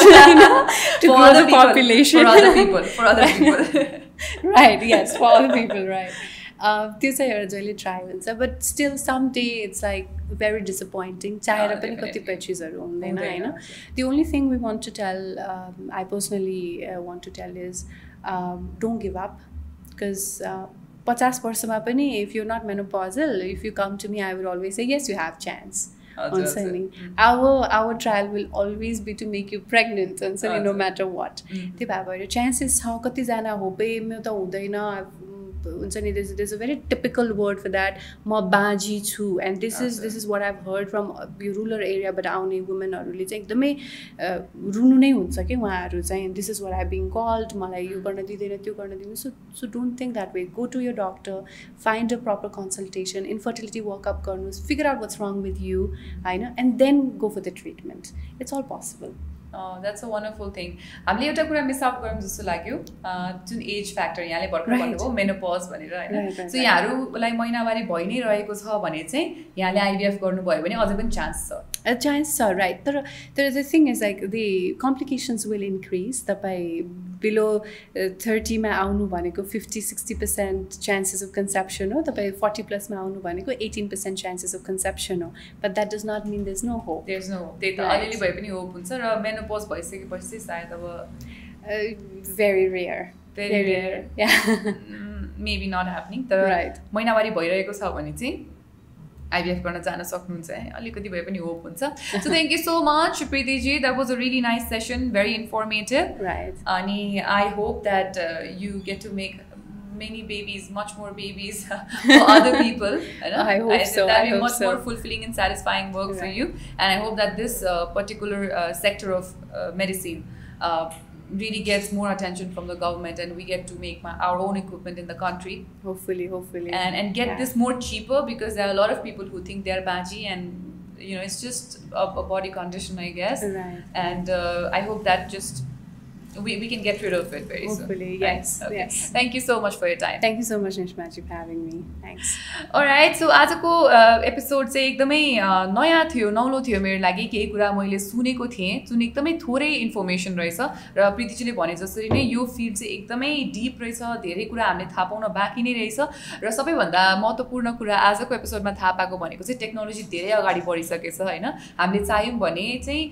to For grow other the people, population for other people, for other people. right yes for all people right uh, त्यो चाहिँ एउटा जहिले try हुन्छ but still some day it's like very disappointing चाहेर Ah, पनि definitely. कतिपय चिजहरू हुँदैन हुँदैन, होइन the only thing we want to tell um, i personally uh, want to tell is um, don't पचास वर्षमा पनि if you not menopause if you come to me I will always yes you have chance हुन्छ नि our our trial will always be to make you pregnant हुन्छ नि no matter what त्यही भएर chances छ कतिजना होपे म त हुँदैन हुन्छ नि this this a very typical word for that म बाँझी छु एन्ड दिस इज हजुर। This is what I've heard from यो रुरल एरियाबाट आउने वुमेनहरूले चाहिँ एकदमै अ, रुनु नै हुन्छ कि उहाँहरू चाहिँ this is what I being called मलाई यो गर्न दिँदैन त्यो गर्न दिँदैन so so don't think that way go to your doctor find a proper consultation infertility workup गर्नुहोस् figure out what's wrong with you होइन and then go for the treatment it's all possible that's a wonderful thing हामीले एउटा कुरा miss out गरौँ जस्तो लाग्यो। जुन as factor यहाँले भर्खर. भन्नुभयो मेनोपज भनेर होइन? सो. यहाँहरूलाई महिनावारी भइ नै रहेको छ भने चाहिँ यहाँले आइबिएफ गर्नुभयो भने अझै पनि चान्स छ। chance छ राइट तर तर the thing is like the complications will increase तपाईँ बिलो थर्टीमा आउनु भनेको fifty sixty percent chances of conception हो तपाईँ फोर्टी प्लसमा आउनु भनेको eighteen percent chances of conception हो। But that does not mean this no hope no त्यही त. अलिअलि भए पनि होप हुन्छ र मेनोपज भइसकेपछि सायद अब very rare Very rare maybe not happening तर. महिनावारी भइरहेको छ भने चाहिँ आइबिएफ गर्न जान सक्नुहुन्छ है अलिकति भए पनि होप हुन्छ so thank you so much Preetiji that was a really nice session very informative right अनि I hope that you get to make many babies, much more babies for other people. you know? I hope so, That'll I be hope much so. more fulfilling and satisfying work for Right. you. And I hope that this uh, particular uh, sector of uh, medicine uh, really gets more attention from the government and we get to make my, our own equipment in the country hopefully hopefully and and get yeah. this more cheaper because there are a lot of people who think they're badgy and you know it's just a, a body condition i guess right. and uh, i hope that just we, we can get rid of it very Hopefully, soon. yes, Right? Okay. yes. Thank you so much for your time. Thank you so much, Nishmaji, for having me. Thanks. Right so आजको episode चाहिँ एकदमै नयाँ थियो नौलो थियो मेरो लागि केही कुरा मैले सुनेको थिएँ जुन एकदमै थोरै इन्फर्मेसन रहेछ र प्रीतिजीले भने जसरी नै यो फिल्ड चाहिँ एकदमै डिप रहेछ धेरै कुरा हामीले थाहा पाउन बाँकी नै रहेछ र सबैभन्दा महत्त्वपूर्ण कुरा आजको एपिसोडमा थाहा पाएको भनेको चाहिँ टेक्नोलोजी धेरै अगाडि बढिसकेछ होइन हामीले चाह्यौँ भने चाहिँ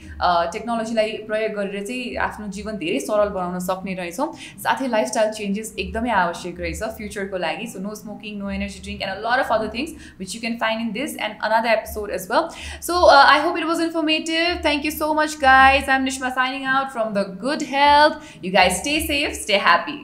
टेक्नोलोजीलाई प्रयोग गरेर चाहिँ आफ्नो जीवन धेरै सरल बनाउन सक्ने रहेछौँ। साथै लाइफस्टाइल चेन्जेस एकदमै आवश्यक रहेछ फ्युचरको लागि। So no smoking no energy drink and a lot of other things which you can find in this and another episode as well so I hope it was informative thank you so much guys I am Nishma signing out from the good health you guys stay safe stay happy